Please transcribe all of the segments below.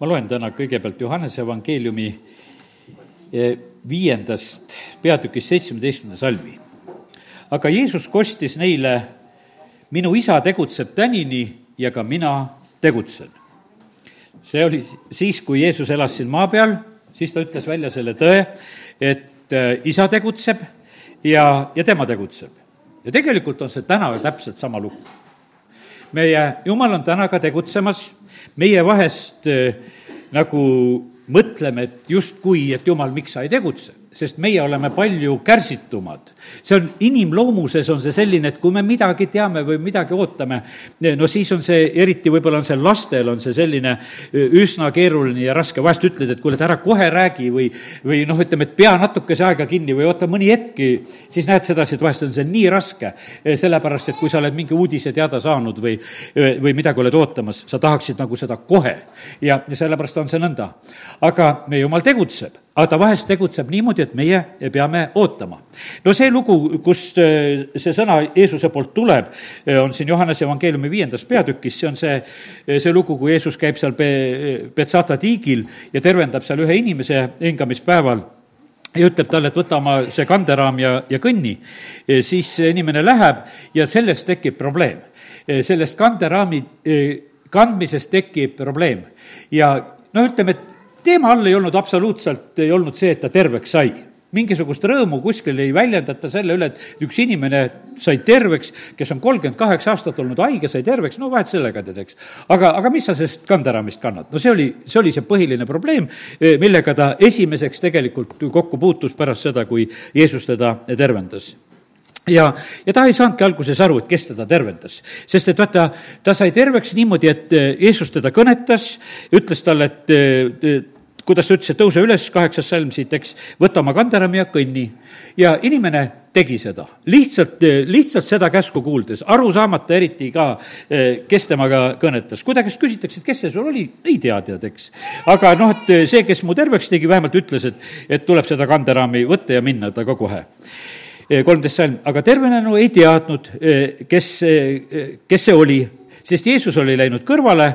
ma loen täna kõigepealt Johannese evangeeliumi eh, viiendast peatükist seitsmeteistkümnenda salmi. aga Jeesus kostis neile, minu isa tegutseb tänini ja ka mina tegutsen. see oli siis, kui Jeesus elas siin maa peal, siis ta ütles välja selle tõe, et eh, isa tegutseb ja, ja tema tegutseb. ja tegelikult on see täna ju täpselt sama lugu. Meie Jumal on täna ka tegutsemas, meie vahest äh, nagu mõtleme, et justkui, et jumal, miks sa ei tegutse sest meie oleme palju kärsitumad. see on, inimloomuses on see selline, et kui me midagi teame või midagi ootame, no siis on see, eriti võib-olla on see lastel, on see selline üsna keeruline ja raske, vahest ütled, et kuule, et ära kohe räägi või, või noh, ütleme, et pea natukese aega kinni või oota mõni hetk, siis näed sedasi, et vahest on see nii raske, sellepärast et kui sa oled mingi uudise teada saanud või, või midagi oled ootamas, sa tahaksid nagu seda kohe. ja, ja sellepärast on see nõnda. aga meie jumal tegutseb aga ta vahest tegutseb niimoodi, et meie peame ootama. no see lugu, kust äh, see sõna Jeesuse poolt tuleb, äh, on siin Johannese evangeeliumi viiendas peatükis, see on see, äh, see lugu, kui Jeesus käib seal Be-, Betsata tiigil ja tervendab seal ühe inimese hingamispäeval ja ütleb talle, et võta oma see kanderaam ja, ja kõnni, siis inimene läheb ja sellest tekib probleem. sellest kanderaami kandmisest tekib probleem ja noh, ütleme, et teema all ei olnud absoluutselt, ei olnud see, et ta terveks sai mingisugust rõõmu kuskil ei väljendata selle üle, et üks inimene sai terveks, kes on kolmkümmend kaheksa aastat olnud haige, sai terveks, no vahet sellega tead, eks. aga, aga mis sa sellest kanderaamist kannad? no see oli, see oli see põhiline probleem, millega ta esimeseks tegelikult kokku puutus pärast seda, kui Jeesus teda tervendas ja, ja ta ei saanudki alguses aru, et kes teda tervendas. sest et vaata, ta sai terveks niimoodi, et eh, Jeesus teda kõnetas, ütles talle, et eh, kuidas ta ütles, et tõuse üles, kaheksas salm siit, eks, võta oma kanderami ja kõnni. ja inimene tegi seda, lihtsalt, lihtsalt seda käsku kuuldes, aru saamata eriti ka, kes temaga kõnetas. kui ta käest küsitakse, et kes see sul oli, ei tea, tead, eks. aga noh, et see, kes mu terveks tegi, vähemalt ütles, et, et tuleb seda kanderaami võtta ja minna ta ka kohe kolmteist salm, aga tervenenu ei teadnud, kes, kes see oli, sest Jeesus oli läinud kõrvale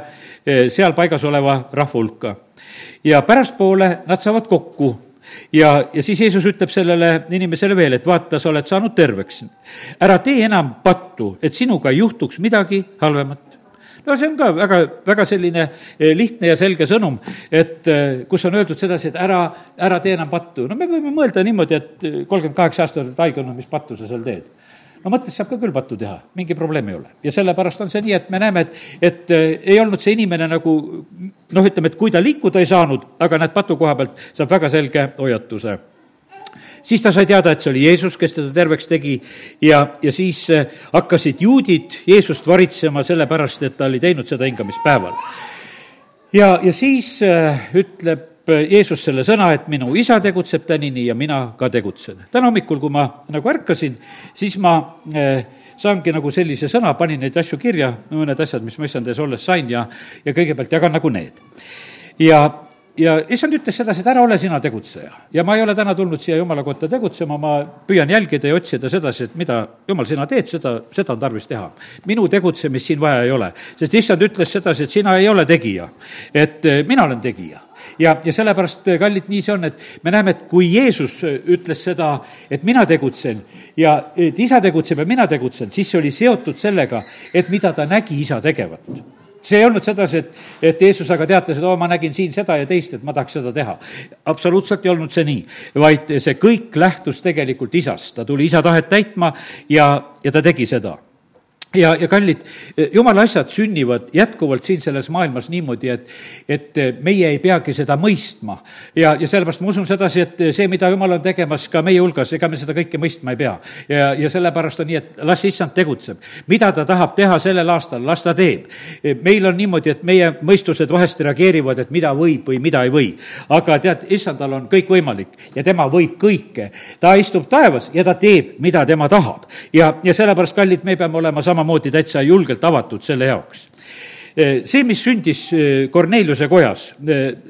seal paigas oleva rahva hulka. Ja pärastpoole nad saavad kokku ja, ja siis Jeesus ütleb sellele inimesele veel, et vaata, sa oled saanud terveks. ära tee enam pattu, et sinuga ei juhtuks midagi halvemat no see on ka väga, väga selline eh, lihtne ja selge sõnum, et eh, kus on öeldud sedasi, et ära, ära tee enam pattu. no me võime mõelda niimoodi, et kolmkümmend kaheksa aastat oled haige olnud, mis pattu sa seal teed no mõttes saab ka küll pattu teha, mingi probleem ei ole. ja sellepärast on see nii, et me näeme, et, et ei olnud see inimene nagu noh, ütleme, et kui ta liikuda ei saanud, aga näed, patu koha pealt saab väga selge hoiatuse siis ta sai teada, et see oli Jeesus, kes teda terveks tegi ja, ja siis äh, hakkasid juudid Jeesust varitsema sellepärast, et ta oli teinud seda hingamispäeval. ja, ja siis äh, ütleb äh, Jeesus selle sõna, et minu isa tegutseb tänini ja mina ka tegutsen. täna hommikul, kui ma nagu ärkasin, siis ma äh, saangi nagu sellise sõna, panin neid asju kirja, mõned asjad, mis ma issand ees olles sain ja, ja kõigepealt jagan nagu need. ja ja issand ütles sedasi, et ära ole sina tegutseja. ja ma ei ole täna tulnud siia jumala kotta tegutsema, ma püüan jälgida ja otsida sedasi, et mida, jumal, sina teed, seda, seda on tarvis teha. minu tegutsemist siin vaja ei ole, sest issand ütles sedasi, et sina ei ole tegija, et eh, mina olen tegija ja, ja sellepärast, eh, kallid, nii see on, et me näeme, et kui Jeesus eh, ütles seda, et mina tegutsen ja et isa tegutseb ja mina tegutsen, siis see oli seotud sellega, et mida ta nägi isa tegevat. See ei olnud sedasi, et, et Jeesus aga teatas, et oo, ma nägin siin seda ja teist, et ma tahaks seda teha. absoluutselt ei olnud see nii, vaid see kõik lähtus tegelikult isast, ta tuli isa tahet täitma ja, ja ta tegi seda ja, ja kallid, jumala asjad sünnivad jätkuvalt siin selles maailmas niimoodi, et, et meie ei peagi seda mõistma. ja, ja sellepärast ma usun sedasi, et see, mida jumal on tegemas ka meie hulgas, ega me seda kõike mõistma ei pea. ja, ja sellepärast on nii, et las issand tegutseb. mida ta tahab teha sellel aastal, las ta teeb. meil on niimoodi, et meie mõistused vahest reageerivad, et mida võib või mida ei või. aga tead, issandal on kõik võimalik ja tema võib kõike. ta istub taevas ja ta teeb, mida tema tahab. ja, ja sellepärast, kallid, me peame olema sama samamoodi täitsa julgelt avatud selle jaoks see, mis sündis Korneliuse kojas,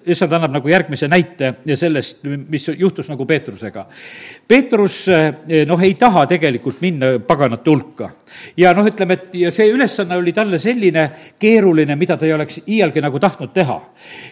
issand annab nagu järgmise näite sellest, mis juhtus nagu Peetrusega. Peetrus noh, ei taha tegelikult minna paganate hulka. ja noh, ütleme, et ja see ülesanne oli talle selline keeruline, mida ta ei oleks iialgi nagu tahtnud teha.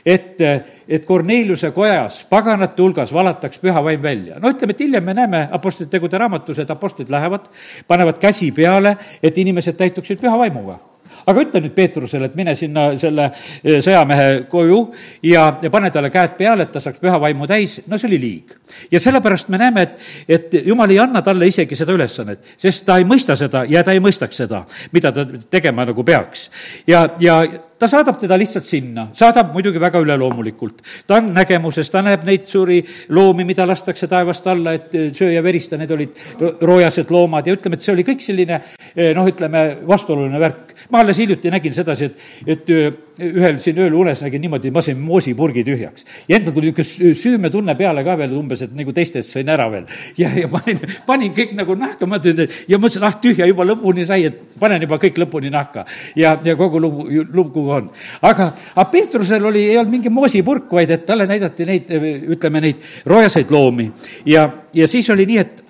et, et Korneliuse kojas paganate hulgas valataks püha vaim välja. no ütleme, et hiljem me näeme Apostlite tegude raamatus, et apostlid lähevad, panevad käsi peale, et inimesed täituksid püha vaimuga aga ütle nüüd Peetrusele, et mine sinna selle eh, sõjamehe koju ja, ja pane talle käed peale, et ta saaks püha vaimu täis, no see oli liig. ja sellepärast me näeme, et, et jumal ei anna talle isegi seda ülesannet, sest ta ei mõista seda ja ta ei mõistaks seda, mida ta tegema nagu peaks. ja, ja ta saadab teda lihtsalt sinna, saadab muidugi väga üleloomulikult. ta on nägemuses, ta näeb neid suuri loomi, mida lastakse taevast alla, et eh, söö ja verista, need olid roojased loomad ja ütleme, et see oli kõik selline eh, noh, ütleme, vastuoluline värk. ma alles hiljuti nägin sedasi, et, et eh, ühel siin ööl unes nägin niimoodi, ma sain moosipurgi tühjaks. ja endal tuli niisugune süümetunne peale ka veel umbes, et nagu teistest sain ära veel. ja, ja panin, panin kõik nagu nahka, ma ütlen, ja mõtlesin, ah tühja juba lõpuni sai, et panen juba kõik lõpuni nahka. ja, ja kogu lugu, lugu on. aga, aga Peetrusel oli, ei olnud mingi moosipurk, vaid et talle näidati neid, ütleme, neid roojaseid loomi. ja, ja siis oli nii, et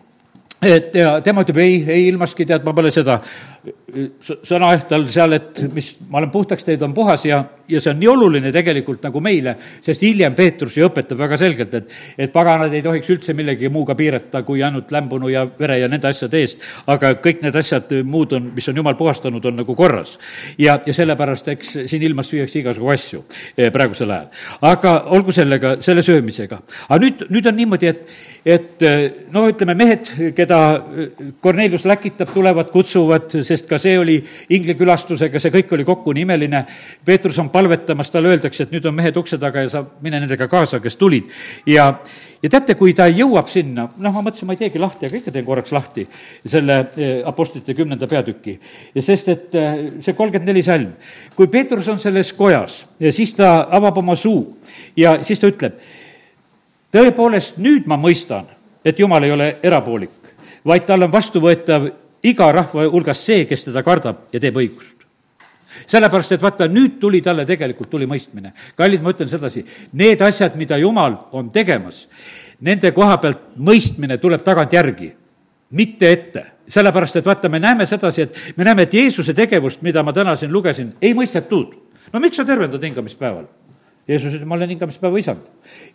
et ja tema ütleb ei, ei ilmaski, tead, ma pole seda sõna tal seal, et mis, ma olen puhtaks teinud, on puhas ja, ja see on nii oluline tegelikult nagu meile, sest hiljem Peetrus ju õpetab väga selgelt, et, et paganad ei tohiks üldse millegi muuga piirata kui ainult lämbunu ja vere ja nende asjade eest, aga kõik need asjad muud on, mis on jumal puhastanud, on nagu korras. ja, ja sellepärast, eks siin ilmas süüakse igasugu asju eh, praegusel ajal. aga olgu sellega, selle söömisega. aga nüüd, nüüd on niimoodi, et, et eh, no ütleme, mehed, keda Kornelius läkitab, tulevad, kutsuvad, sest ka see oli inglikülastusega, see kõik oli kokku nii imeline. Peetrus on palvetamas, talle öeldakse, et nüüd on mehed ukse taga ja sa mine nendega kaasa, kes tulid. ja, ja teate, kui ta jõuab sinna, noh, ma mõtlesin, ma ei teegi lahti, aga ikka teen korraks lahti selle eh, Apostlite kümnenda peatüki. sest, et eh, see kolmkümmend neli salm, kui Peetrus on selles kojas ja siis ta avab oma suu ja siis ta ütleb, tõepoolest, nüüd ma mõistan, et Jumal ei ole erapoolik, vaid tal on vastuvõetav iga rahva hulgas see, kes teda kardab ja teeb õigust sellepärast, et vaata, nüüd tuli talle tegelikult, tuli mõistmine. kallid, ma ütlen sedasi, need asjad, mida Jumal on tegemas, nende koha pealt mõistmine tuleb tagantjärgi, mitte ette. sellepärast, et vaata, me näeme sedasi, et me näeme, et Jeesuse tegevust, mida ma täna siin lugesin, ei mõistetud. no miks sa tervendad hingamispäeval? Jeesus ütles, ma olen hingamispäeva isand.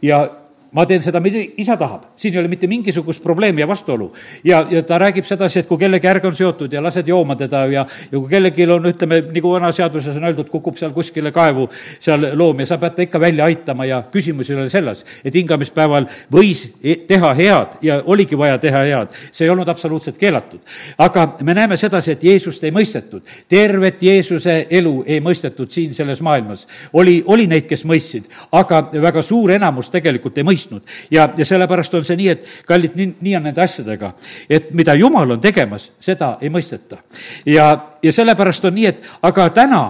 ja ma teen seda, mida isa tahab, siin ei ole mitte mingisugust probleemi ja vastuolu. ja, ja ta räägib sedasi, et kui kellegi ärg on seotud ja lased jooma teda ja, ja kui kellelgi on, ütleme, nagu vana seaduses on öeldud, kukub seal kuskile kaevu seal loom ja sa pead ta ikka välja aitama ja küsimus ei ole selles, et hingamispäeval võis e-, teha head ja oligi vaja teha head, see ei olnud absoluutselt keelatud. aga me näeme sedasi, et Jeesust ei mõistetud, tervet Jeesuse elu ei mõistetud siin selles maailmas. oli, oli neid, kes mõistsid, aga väga suur enamus tegelikult ei mõistnud mõistnud. ja, ja sellepärast on see nii, et kallid, nii, nii on nende asjadega, et mida Jumal on tegemas, seda ei mõisteta. ja, ja sellepärast on nii, et aga täna,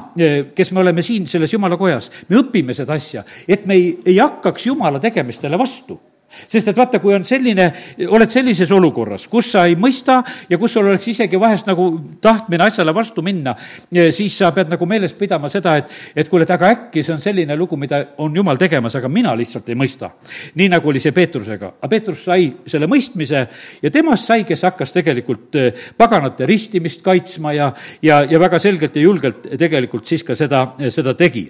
kes me oleme siin selles Jumala kojas, me õpime seda asja, et me ei, ei hakkaks Jumala tegemistele vastu sest et vaata, kui on selline, oled sellises olukorras, kus sa ei mõista ja kus sul oleks isegi vahest nagu tahtmine asjale vastu minna, siis sa pead nagu meeles pidama seda, et, et kuule, et aga äkki see on selline lugu, mida on jumal tegemas, aga mina lihtsalt ei mõista. nii nagu oli see Peetrusega, aga Peetrus sai selle mõistmise ja temast sai, kes hakkas tegelikult eh, paganate ristimist kaitsma ja, ja, ja väga selgelt ja julgelt tegelikult siis ka seda, seda tegi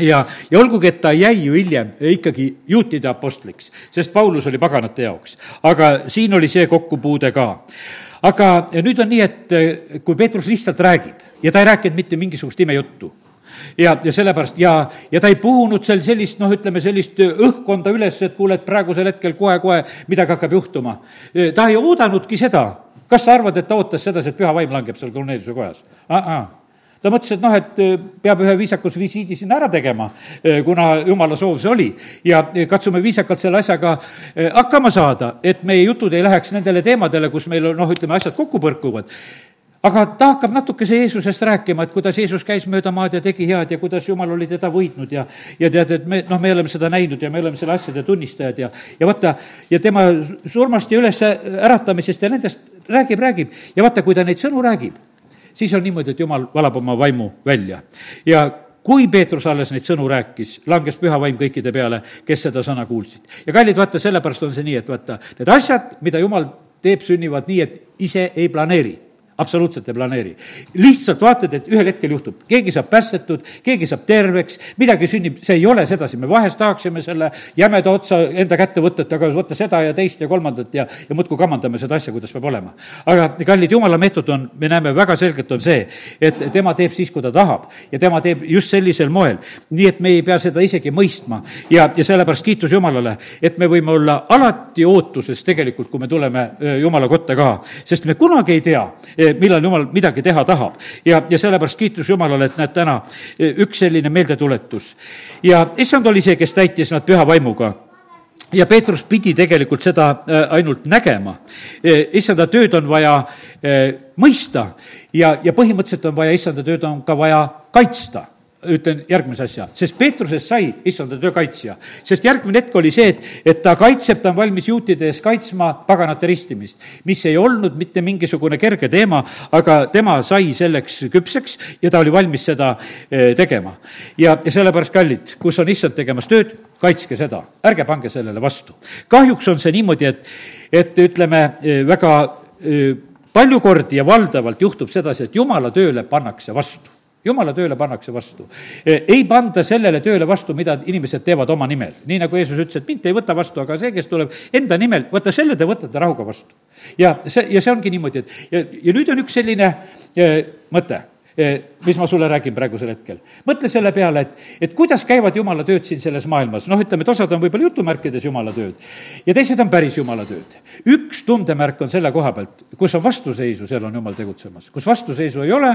ja, ja olgugi, et ta jäi ju hiljem ikkagi juutide apostlиks, sest Paulus oli paganate jaoks. aga siin oli see kokkupuude ka. aga nüüd on nii, et eh, kui Peetrus lihtsalt räägib ja ta ei rääkinud mitte mingisugust imejuttu, ja, ja sellepärast ja, ja ta ei puhunud seal sellist, noh, ütleme sellist õhkkonda üles, et kuule, et praegusel hetkel kohe-kohe midagi hakkab juhtuma. ta ei oodanudki seda. kas sa arvad, et ta ootas sedasi, et püha vaim langeb seal Korneliuse kojas? Ta mõtles, et noh, et äh, peab ühe viisakusvisiidi sinna ära tegema, äh, kuna jumala soov see oli. ja katsume viisakalt selle asjaga hakkama saada, et meie jutud ei läheks nendele teemadele, kus meil noh, ütleme, asjad kokku põrkuvad aga ta hakkab natukese Jeesusest rääkima, et kuidas Jeesus käis mööda maad ja tegi head ja kuidas Jumal oli teda võitnud ja ja tead, et me, noh, me oleme seda näinud ja me oleme selle asjade tunnistajad ja ja vaata, ja tema surmast ja üles äratamisest ja nendest räägib, räägib. ja vaata, kui ta neid sõnu räägib, siis on niimoodi, et jumal valab oma vaimu välja. ja kui Peetrus alles neid sõnu rääkis, langes püha vaim kõikide peale, kes seda sõna kuulsid. ja kallid, vaata, sellepärast on see nii, et vaata, need asjad, mida jumal teeb, sünnivad nii, et ise ei planeeri absoluutselt ei planeeri. lihtsalt vaatad, et ühel hetkel juhtub, keegi saab päästetud, keegi saab terveks, midagi sünnib, see ei ole sedasi, me vahest tahaksime selle jämeda otsa enda kätte võtta, et aga võtta seda ja teist ja kolmandat ja, ja muudkui kamandame seda asja, kuidas peab olema. aga kallid, jumala meetod on, me näeme väga selgelt, on see, et tema teeb siis, kui ta tahab ja tema teeb just sellisel moel. nii et me ei pea seda isegi mõistma ja, ja sellepärast kiitus Jumalale, et me võime olla alati ootuses tegelikult, kui me tuleme Jumala kotta ka, sest me kunagi ei tea, millal Jumal midagi teha tahab. ja, ja sellepärast kiitus Jumalale, et näed, täna e, üks selline meeldetuletus. ja issand oli see, kes täitis nad püha vaimuga ja Peetrus pidi tegelikult seda e, ainult nägema. E, issanda tööd on vaja mõista ja, ja põhimõtteliselt on vaja, issanda tööd on ka vaja kaitsta ütlen järgmise asja, sest Peetrusest sai issanda töö kaitsja. sest järgmine hetk oli see, et, et ta kaitseb, ta on valmis juutide ees kaitsma paganate ristimist, mis ei olnud mitte mingisugune kerge teema, aga tema sai selleks küpseks ja ta oli valmis seda eh, tegema. ja, ja sellepärast, kallid, kus on issand tegemas tööd, kaitske seda, ärge pange sellele vastu. kahjuks on see niimoodi, et, et ütleme, eh, väga eh, palju kordi ja valdavalt juhtub sedasi, et jumala tööle pannakse vastu jumala tööle pannakse vastu. E, ei panda sellele tööle vastu, mida inimesed teevad oma nimel. nii nagu Jeesus ütles, et mind ei võta vastu, aga see, kes tuleb enda nimel, vaata selle te võtate rahuga vastu. ja see, ja see ongi niimoodi, et ja, ja nüüd on üks selline e, mõte e, mis ma sulle räägin praegusel hetkel. mõtle selle peale, et, et kuidas käivad jumala tööd siin selles maailmas, noh, ütleme, et osad on võib-olla jutumärkides jumala tööd ja teised on päris jumala tööd. üks tundemärk on selle koha pealt, kus on vastuseisu, seal on jumal tegutsemas, kus vastuseisu ei ole,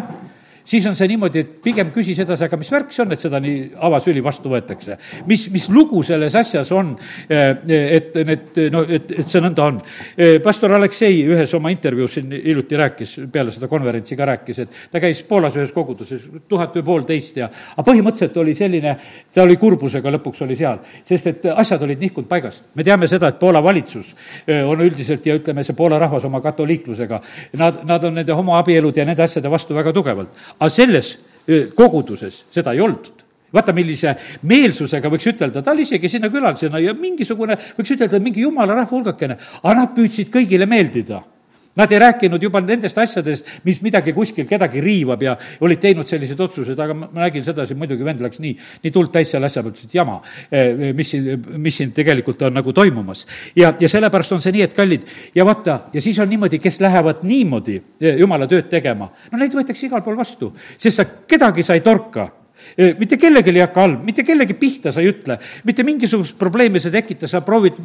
siis on see niimoodi, et pigem küsi sedasi, aga mis värk see on, et seda nii avasüli vastu võetakse. mis, mis lugu selles asjas on, eh, et need, no et, et see nõnda on. Eh, pastor Aleksei ühes oma intervjuus siin hiljuti rääkis, peale seda konverentsi ka rääkis, et ta käis Poolas ühes koguduses, tuhat või poolteist ja, aga põhimõtteliselt oli selline, ta oli kurbusega lõpuks oli seal, sest et asjad olid nihkunud paigast. me teame seda, et Poola valitsus eh, on üldiselt ja ütleme, see Poola rahvas oma katoliiklusega, nad, nad on nende homoabielud ja nende asjade vastu väga tugevalt aga selles koguduses seda ei olnud vaata, millise meelsusega võiks ütelda, ta oli isegi sinna külalisena ja mingisugune, võiks ütelda, mingi jumala rahva hulgakene, aga nad püüdsid kõigile meeldida Nad ei rääkinud juba nendest asjadest, mis midagi kuskil kedagi riivab ja olid teinud selliseid otsuseid, aga ma, nägin sedasi, muidugi vend läks nii, nii tuld täis selle asja pealt, ütles, et jama, eh, mis siin, mis siin tegelikult on nagu toimumas. ja, ja sellepärast on see nii, et kallid, ja vaata, ja siis on niimoodi, kes lähevad niimoodi eh, jumala tööd tegema, no neid võetakse igal pool vastu, sest sa kedagi sa ei torka mitte kellelgi ei hakka halb, mitte kellegi pihta sa ei ütle, mitte mingisugust probleemi sa ei tekita, sa proovid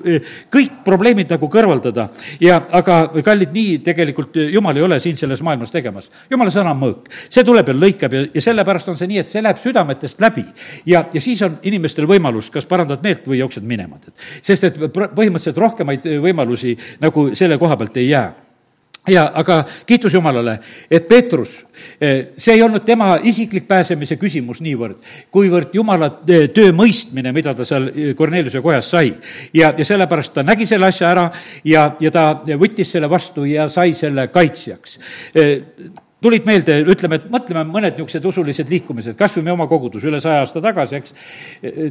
kõik probleemid nagu kõrvaldada. ja aga kallid, nii tegelikult jumal ei ole siin selles maailmas tegemas. jumala sõna on mõõk, see tuleb ja lõikab ja, ja sellepärast on see nii, et see läheb südametest läbi. ja, ja siis on inimestel võimalus kas parandad meelt või jooksed minema. sest et põhimõtteliselt rohkemaid võimalusi nagu selle koha pealt ei jää ja aga kiitus Jumalale, et Peetrus, eh, see ei olnud tema isiklik pääsemise küsimus niivõrd, kuivõrd Jumala eh, töö mõistmine, mida ta seal Korneliuse eh, kojas sai. ja, ja sellepärast ta nägi selle asja ära ja, ja ta võttis selle vastu ja sai selle kaitsjaks tulid meelde, ütleme, et mõtleme mõned niisugused usulised liikumised, kas või meie oma kogudus üle saja aasta tagasi, eks.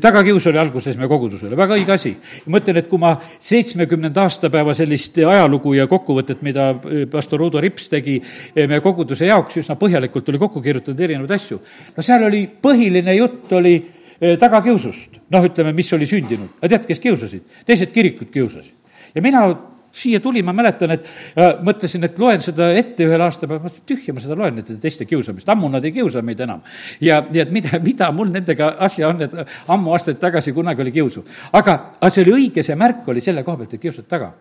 tagakius oli alguses meie kogudusele, väga õige asi. ma mõtlen, et kui ma seitsmekümnenda aastapäeva sellist ajalugu ja kokkuvõtet, mida eh, pastor Udo Rips tegi eh, meie koguduse jaoks, üsna põhjalikult oli kokku kirjutatud erinevaid asju. no seal oli, põhiline jutt oli eh, tagakiusust, noh, ütleme, mis oli sündinud. aga tead, kes kiusasid? teised kirikud kiusasid. ja mina siia tuli, ma mäletan, et äh, mõtlesin, et loen seda ette ühel aastapäeval, tühja ma seda loen, nende teiste kiusamist, ammu nad ei kiusa meid enam. ja, ja et mida, mida mul nendega asja on, et ammu aastaid tagasi kunagi oli kiusu. aga, aga see oli õige, see märk oli selle koha pealt, et kiusati taga.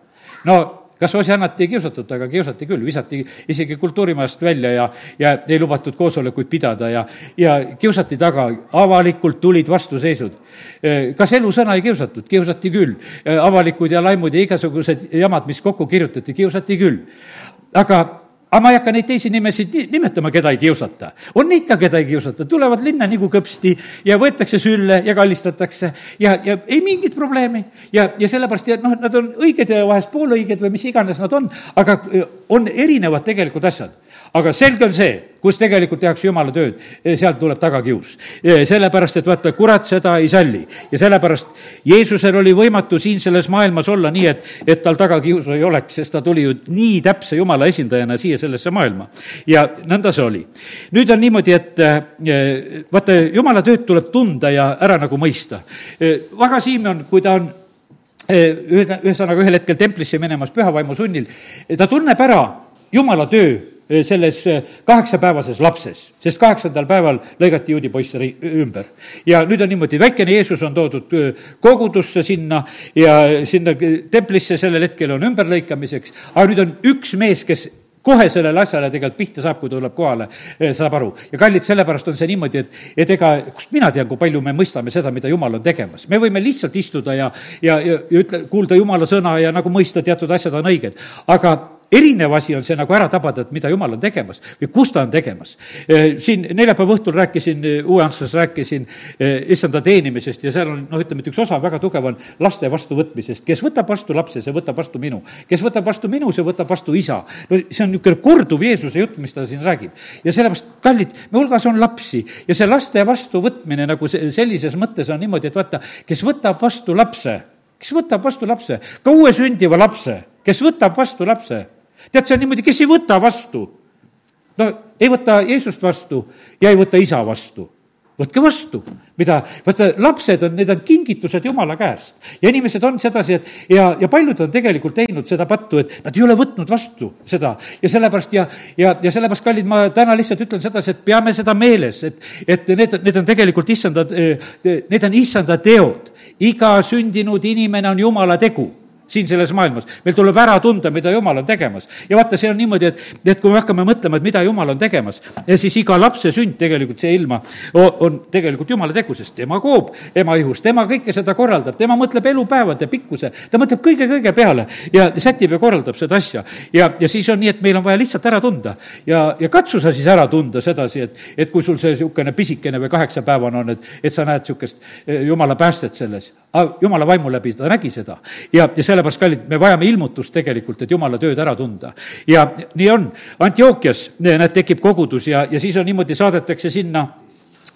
no kas Osiannat ei kiusatud, aga kiusati küll, visati isegi kultuurimajast välja ja, ja ei lubatud koosolekuid pidada ja, ja kiusati taga, avalikult tulid vastuseisud. kas elusõna ei kiusatud? kiusati küll. avalikud ja laimud ja igasugused jamad, mis kokku kirjutati, kiusati küll. aga aga ma ei hakka neid teisi nimesid nimetama, keda ei kiusata. on neid ka, keda ei kiusata, tulevad linna nagu kõpsti ja võetakse sülle ja kallistatakse ja, ja ei mingit probleemi. ja, ja sellepärast, ja noh, nad on õiged ja vahest poolõiged või mis iganes nad on, aga on erinevad tegelikult asjad. aga selge on see, kus tegelikult tehakse jumala tööd, sealt tuleb tagakius. sellepärast, et vaata, kurat seda ei salli ja sellepärast Jeesusel oli võimatu siin selles maailmas olla nii, et, et tal tagakiusu ei oleks, sest ta tuli ju nii täpse jumala esindajana siia sellesse maailma. ja nõnda see oli. nüüd on niimoodi, et vaata, jumala tööd tuleb tunda ja ära nagu mõista. Vaga Siimon, kui ta on ühe, ühesõnaga ühel hetkel templisse minemas pühavaimu sunnil, ta tunneb ära jumala töö selles kaheksapäevases lapses, sest kaheksandal päeval lõigati juudi poisse ümber. ja nüüd on niimoodi, väikene Jeesus on toodud kogudusse sinna ja sinna templisse sellel hetkel on ümberlõikamiseks, aga nüüd on üks mees, kes kohe sellele asjale tegelikult pihta saab, kui tuleb kohale, saab aru. ja kallid, sellepärast on see niimoodi, et, et ega kust mina tean, kui palju me mõistame seda, mida Jumal on tegemas. me võime lihtsalt istuda ja, ja, ja ütle, kuulda Jumala sõna ja nagu mõista, teatud asjad on õiged. aga erinev asi on see nagu ära tabada, et mida jumal on tegemas või kus ta on tegemas. Siin neljapäeva õhtul rääkisin, Uue-Antslas rääkisin issanda teenimisest ja seal on, noh, ütleme, et üks osa väga tugev on laste vastuvõtmisest. kes võtab vastu lapse, see võtab vastu minu. kes võtab vastu minu, see võtab vastu isa. no see on niisugune korduv Jeesuse jutt, mis ta siin räägib. ja sellepärast, kallid, me hulgas on lapsi ja see laste vastuvõtmine nagu sellises mõttes on niimoodi, et vaata, kes võtab vastu lapse, kes võtab vastu lapse, ka uue sündiva lapse, kes võtab vastu lapse tead, see on niimoodi, kes ei võta vastu. no ei võta Jeesust vastu ja ei võta isa vastu võtke vastu, mida, vaata, lapsed on, need on kingitused Jumala käest. ja inimesed on sedasi, et ja, ja paljud on tegelikult teinud seda pattu, et nad ei ole võtnud vastu seda ja sellepärast ja, ja, ja sellepärast, kallid, ma täna lihtsalt ütlen sedasi, et peame seda meeles, et, et need, need on tegelikult issanda, need on issanda teod. iga sündinud inimene on Jumala tegu siin selles maailmas. meil tuleb ära tunda, mida Jumal on tegemas. ja vaata, see on niimoodi, et, et kui me hakkame mõtlema, et mida Jumal on tegemas, siis iga lapse sünd tegelikult, see ilma, on tegelikult Jumala tegu, sest tema koob ema ihus, tema kõike seda korraldab, tema mõtleb elupäevade pikkuse, ta mõtleb kõige-kõige peale ja sätib ja korraldab seda asja. ja, ja siis on nii, et meil on vaja lihtsalt ära tunda. ja, ja katsu sa siis ära tunda sedasi, et, et kui sul see niisugune pisikene või kaheksapäevane on, et, et sa näed niisugust eh, Jumala päästet selles. Jumala vaimu läbi ta nägi seda ja, ja sellepärast, kallid, me vajame ilmutust tegelikult, et jumala tööd ära tunda. ja nii on, Antiookias, näed, tekib kogudus ja, ja siis on niimoodi, saadetakse sinna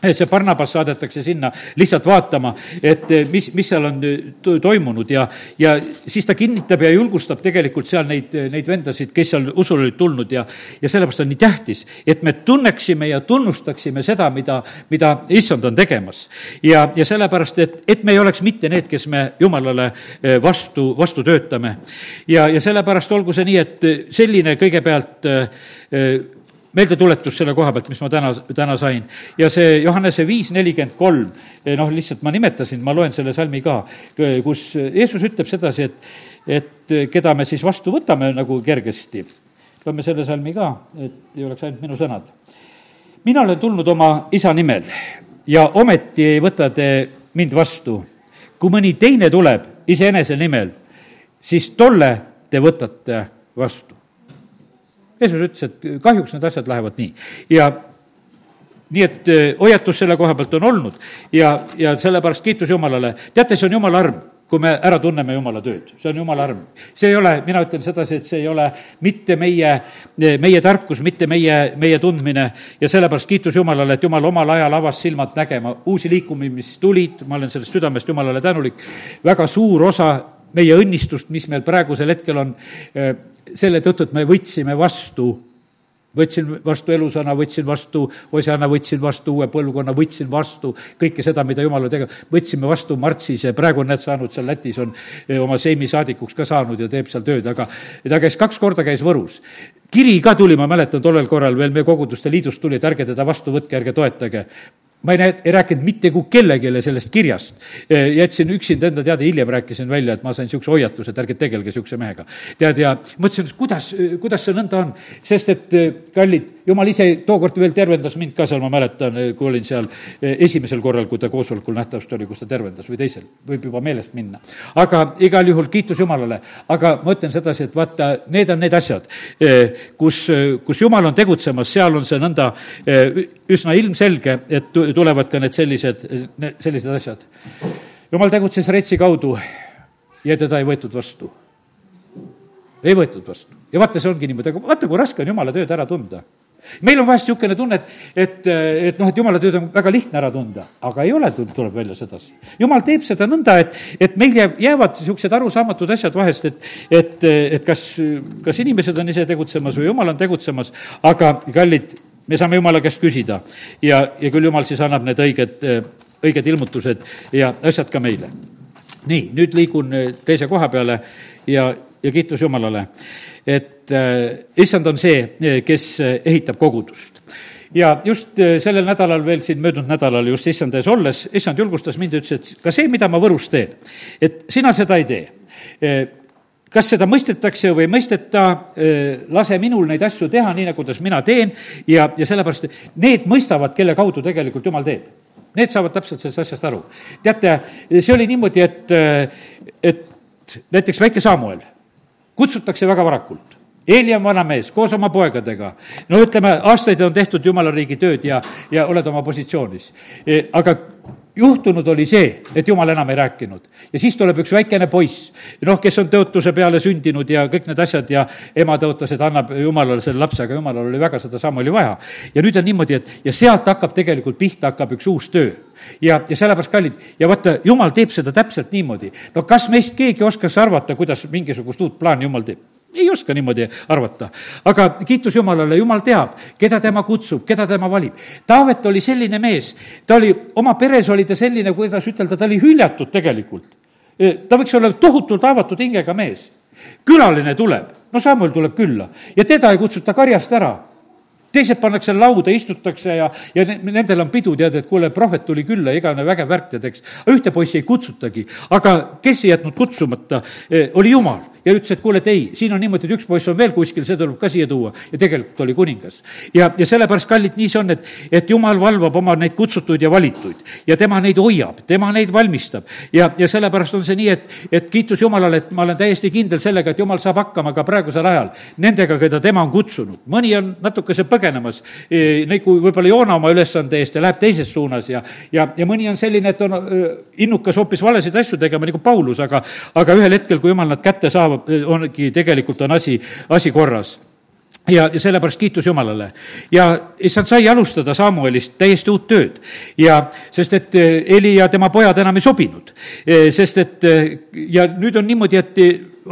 et see Barnabas saadetakse sinna lihtsalt vaatama, et eh, mis, mis seal on eh, toimunud ja, ja siis ta kinnitab ja julgustab tegelikult seal neid, eh, neid vendasid, kes seal usule olid tulnud ja, ja sellepärast on nii tähtis, et me tunneksime ja tunnustaksime seda, mida, mida issand on tegemas. ja, ja sellepärast, et, et me ei oleks mitte need, kes me jumalale vastu, vastu töötame. ja, ja sellepärast olgu see nii, et selline kõigepealt meeldetuletus selle koha pealt, mis ma täna, täna sain. ja see Johannese viis nelikümmend kolm, eh, noh, lihtsalt ma nimetasin, ma loen selle salmi ka, kus Jeesus ütleb sedasi, et, et keda me siis vastu võtame nagu kergesti. loeme selle salmi ka, et ei oleks ainult minu sõnad. mina olen tulnud oma isa nimel ja ometi ei võta te mind vastu. kui mõni teine tuleb iseenese nimel, siis tolle te võtate vastu Jeesus ütles, et kahjuks need asjad lähevad nii. Ja nii et eh, hoiatus selle koha pealt on olnud. Ja, ja sellepärast kiitus Jumalale. teate, see on Jumala arm kui me ära tunneme Jumala tööd, see on Jumala arm. see ei ole, mina ütlen sedasi, et see ei ole mitte meie, meie tarkus, mitte meie, meie tundmine. Ja sellepärast kiitus Jumalale, et Jumal omal ajal avas silmad nägema uusi liikumisi, mis tulid, ma olen sellest südamest Jumalale tänulik, väga suur osa meie õnnistust, mis meil praegusel hetkel on, eh, selle tõttu, et me võtsime vastu võtsin vastu elusõna, võtsin vastu osana, võtsin vastu uue põlvkonna, võtsin vastu kõike seda, mida jumal on tegema, võtsime vastu Martsise, praegu on need saanud seal Lätis, on eh, oma seimi saadikuks ka saanud ja teeb seal tööd, aga ta käis kaks korda, käis Võrus. kiri ka tuli, ma mäletan, tollel korral veel meie koguduste liidust tuli, et ärge teda vastu võtke, ärge toetage ma ei näe, ei rääkinud mitte kui kellelegi sellest kirjast. jätsin üksinda enda teada, hiljem rääkisin välja, et ma sain niisuguse hoiatuse, et ärge tegelge niisuguse mehega. tead, ja mõtlesin, et kuidas, kuidas see nõnda on, sest et kallid, jumal ise tookord veel tervendas mind ka seal, ma mäletan, kui olin seal esimesel korral, kui ta koosolekul nähtavasti oli, kus ta tervendas või teisel, võib juba meelest minna. aga igal juhul kiitus Jumalale, aga ma ütlen sedasi, et vaata, need on need asjad, kus, kus Jumal on tegutsemas, seal on see nõnda üsna ilmselge, et tulevad ka need sellised, sellised asjad. jumal tegutses Reitsi kaudu ja teda ei võetud vastu. ei võetud vastu. ja vaata, see ongi niimoodi, aga vaata, kui raske on jumala tööd ära tunda meil on vahest niisugune tunne, et, et, et noh, et jumala tööd on väga lihtne ära tunda, aga ei ole, tuleb välja sedasi. jumal teeb seda nõnda, et, et meil jääb, jäävad niisugused arusaamatud asjad vahest, et, et, et kas, kas inimesed on ise tegutsemas või jumal on tegutsemas, aga kallid, me saame jumala käest küsida ja, ja küll jumal siis annab need õiged, õiged ilmutused ja asjad ka meile. nii, nüüd liigun teise koha peale ja, ja kiitus Jumalale et äh, issand on see, kes ehitab kogudust ja just sellel nädalal veel siin möödunud nädalal just issand ees olles, issand julgustas mind ja ütles, et ka see, mida ma Võrus teen, et sina seda ei tee. Kas seda mõistetakse või ei mõisteta, lase minul neid asju teha nii, nagu kuidas mina teen ja, ja sellepärast need mõistavad, kelle kaudu tegelikult Jumal teeb. Need saavad täpselt sellest asjast aru. teate, see oli niimoodi, et, et näiteks väike Samuel kutsutakse väga varakult. Eeli on vana mees koos oma poegadega. no ütleme, aastaid on tehtud jumala riigi tööd ja, ja oled oma positsioonis. Aga juhtunud oli see, et jumal enam ei rääkinud. ja siis tuleb üks väikene poiss, noh, kes on tõotuse peale sündinud ja kõik need asjad ja ema tõotas, et annab jumalale selle lapse, aga jumalal oli väga seda sammu oli vaja. ja nüüd on niimoodi, et ja sealt hakkab tegelikult pihta, hakkab üks uus töö. ja, ja sellepärast, kallid, ja vaata, jumal teeb seda täpselt niimoodi. no kas meist keegi oskaks arvata, kuidas mingisugust uut plaani jumal teeb? Ei oska niimoodi arvata. aga kiitus Jumalale, Jumal teab, keda tema kutsub, keda tema valib. Taavet oli selline mees, ta oli, oma peres oli ta selline, kuidas ütelda, ta oli hüljatud tegelikult. ta võiks olla tohutult haavatud hingega mees. külaline tuleb, no Samuel tuleb külla ja teda ei kutsuta karjast ära teised pannakse lauda, istutakse ja, ja nendel on pidu, tead, et kuule, prohvet tuli külla, igavene vägev värk, tead, eks. ühte poissi ei kutsutagi, aga kes ei jätnud kutsumata, eh, oli Jumal ja ütles, et kuule, et ei, siin on niimoodi, et üks poiss on veel kuskil, see tuleb ka siia tuua ja tegelikult oli kuningas. ja, ja sellepärast, kallid, nii see on, et, et jumal valvab oma neid kutsutuid ja valituid ja tema neid hoiab, tema neid valmistab ja, ja sellepärast on see nii, et, et kiitus Jumalale, et ma olen täiesti kindel sellega, et Jumal saab hakkama ka praegusel ajal nendega, keda tema on kutsunud. mõni on natukese põgenemas, e, nagu võib-olla Joona oma ülesande eest ja läheb teises suunas ja, ja, ja mõni on selline, et on innukas hoopis valesid asju tegema, nagu Paulus, aga, aga ühel hetkel, kui Jumal nad kätte saab, ongi, tegelikult on asi, asi korras ja, ja sellepärast kiitus Jumalale. ja issand sai alustada Samuelist täiesti uut tööd ja sest, et Eli ja tema pojad enam ei sobinud. sest et ja nüüd on niimoodi, et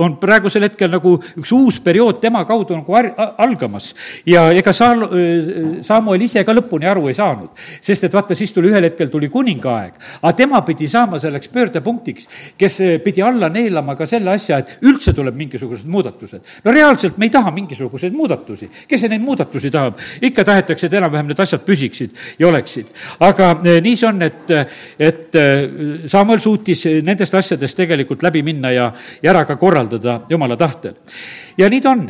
on praegusel hetkel nagu üks uus periood tema kaudu nagu ar-, algamas. ja ega Saal-, Samuel ise ka lõpuni aru ei saanud, sest et vaata, siis tuli ühel hetkel tuli kuningaaeg, aga tema pidi saama selleks pöördepunktiks, kes pidi alla neelama ka selle asja, et üldse tuleb mingisugused muudatused. no reaalselt me ei taha mingisuguseid muudatusi, kes see neid muudatusi tahab, ikka tahetakse, et enam-vähem need asjad püsiksid ja oleksid. aga eh, nii see on, et, et Samuel suutis nendest asjadest tegelikult läbi minna ja, ja ära ka korraldada korraldada jumala tahtel. ja nii ta on.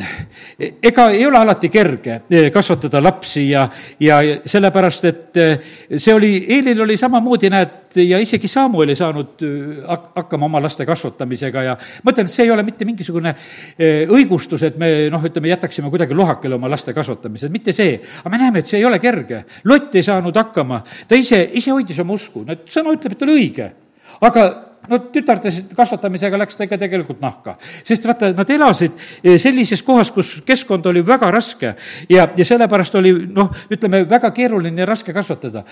ega ei ole alati kerge eh, kasvatada lapsi ja, ja sellepärast, et eh, see oli, Eelil oli samamoodi, näed, ja isegi Samuel ei saanud eh, hakkama oma laste kasvatamisega ja ma ütlen, et see ei ole mitte mingisugune õigustus, et me noh, ütleme, jätaksime kuidagi lohakile oma laste kasvatamise, mitte see. aga me näeme, et see ei ole kerge. Lott ei saanud hakkama, ta ise, ise hoidis oma usku, no sõna ütleb, et oli õige. aga no tütarde kasvatamisega läks ta ikka tegelikult nahka. sest vaata, nad elasid eh, sellises kohas, kus keskkond oli väga raske ja, ja sellepärast oli noh, ütleme, väga keeruline ja raske kasvatada.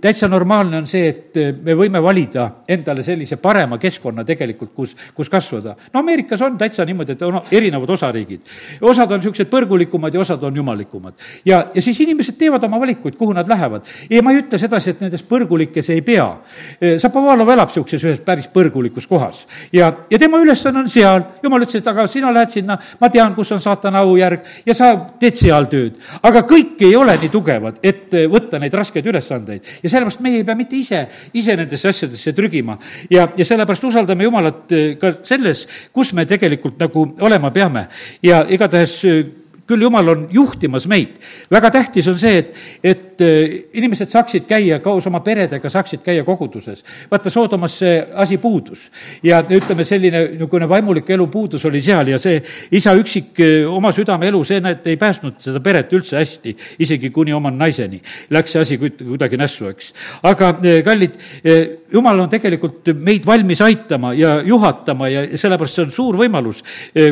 täitsa normaalne on see, et eh, me võime valida endale sellise parema keskkonna tegelikult, kus, kus kasvada. no Ameerikas on täitsa niimoodi, et on erinevad osariigid. osad on niisugused põrgulikumad ja osad on jumalikumad. ja, ja siis inimesed teevad oma valikuid, kuhu nad lähevad. ja ma ei ütle sedasi, et nendes põrgulikes ei pea. Zapovalov eh, elab niisuguses ühes päris põrgulikus kohas. ja, ja tema ülesanne on seal, jumal ütles, et aga sina lähed sinna, ma tean, kus on saatana aujärg ja sa teed seal tööd. aga kõik ei ole nii tugevad, et eh, võtta neid raskeid ülesandeid ja sellepärast meie ei pea mitte ise, ise nendesse asjadesse trügima. ja, ja sellepärast usaldame Jumalat eh, ka selles, kus me tegelikult nagu olema peame ja igatahes eh, küll jumal on juhtimas meid. väga tähtis on see, et, et et eh, inimesed saaksid käia koos oma peredega, saaksid käia koguduses. vaata, Soodomas see asi puudus ja ütleme, selline niisugune vaimulik elu puudus oli seal ja see isa üksik eh, oma südameelu, see, näed, ei päästnud seda peret üldse hästi, isegi kuni oma naiseni. Läks see asi kuidagi nässu, eks. aga eh, kallid, jumal on tegelikult meid valmis aitama ja juhatama ja sellepärast see on suur võimalus,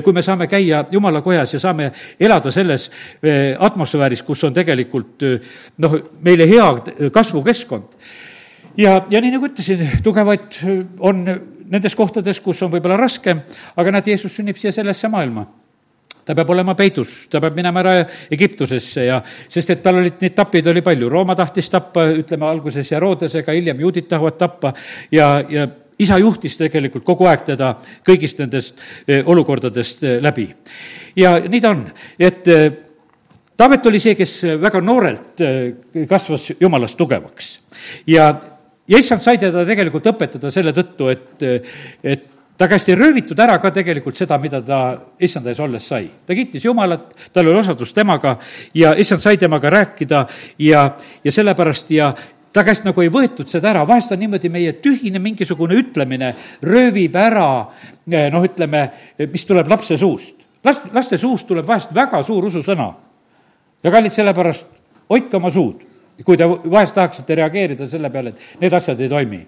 kui me saame käia jumala kojas ja saame elada selles atmosfääris, kus on tegelikult noh, meile hea kasvukeskkond. ja, ja nii nagu ütlesin, tugevaid on nendes kohtades, kus on võib-olla raskem, aga näed, Jeesus sünnib siia sellesse maailma ta peab olema peidus, ta peab minema ära Egiptusesse ja, sest et tal olid neid tapjaid oli palju, Rooma tahtis tappa, ütleme alguses Herodesega, hiljem juudid tahavad tappa ja, ja isa juhtis tegelikult kogu aeg teda kõigist nendest eh, olukordadest eh, läbi. ja nii ta on, et Taavet oli see, kes väga noorelt äh, kasvas jumalast tugevaks ja, ja issand sai teda tegelikult õpetada selle tõttu, et, et ta ei röövitud ära ka tegelikult seda, mida ta issanda ees olles sai. ta kiitis Jumalat, tal oli osadus temaga ja issand sai temaga rääkida ja, ja sellepärast ja ta käest nagu ei võetud seda ära, vahest on niimoodi meie tühine mingisugune ütlemine röövib ära noh, ütleme, mis tuleb lapse suust. last, laste suust tuleb vahest väga suur ususõna ja kallid, sellepärast hoidke oma suud, kui te vahest tahaksite reageerida selle peale, et need asjad ei toimi.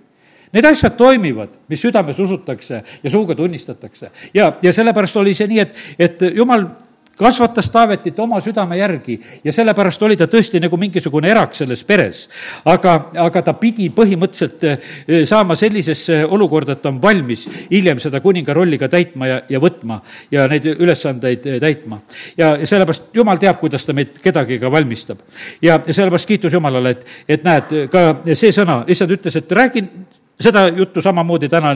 Need asjad toimivad, mis südames usutakse ja suuga tunnistatakse. ja, ja sellepärast oli see nii, et, et jumal kasvatas Taavetit oma südame järgi ja sellepärast oli ta tõesti nagu mingisugune erak selles peres. aga, aga ta pidi põhimõtteliselt eh, saama sellisesse olukorda, et ta on valmis hiljem seda kuninga rolli ka täitma ja, ja võtma ja neid ülesandeid eh, täitma. ja, sellepärast Jumal teab, kuidas ta meid kedagi ka valmistab. ja, ja sellepärast kiitus Jumalale, et, et näed, ka see sõna, issand ütles, et räägin seda juttu samamoodi täna,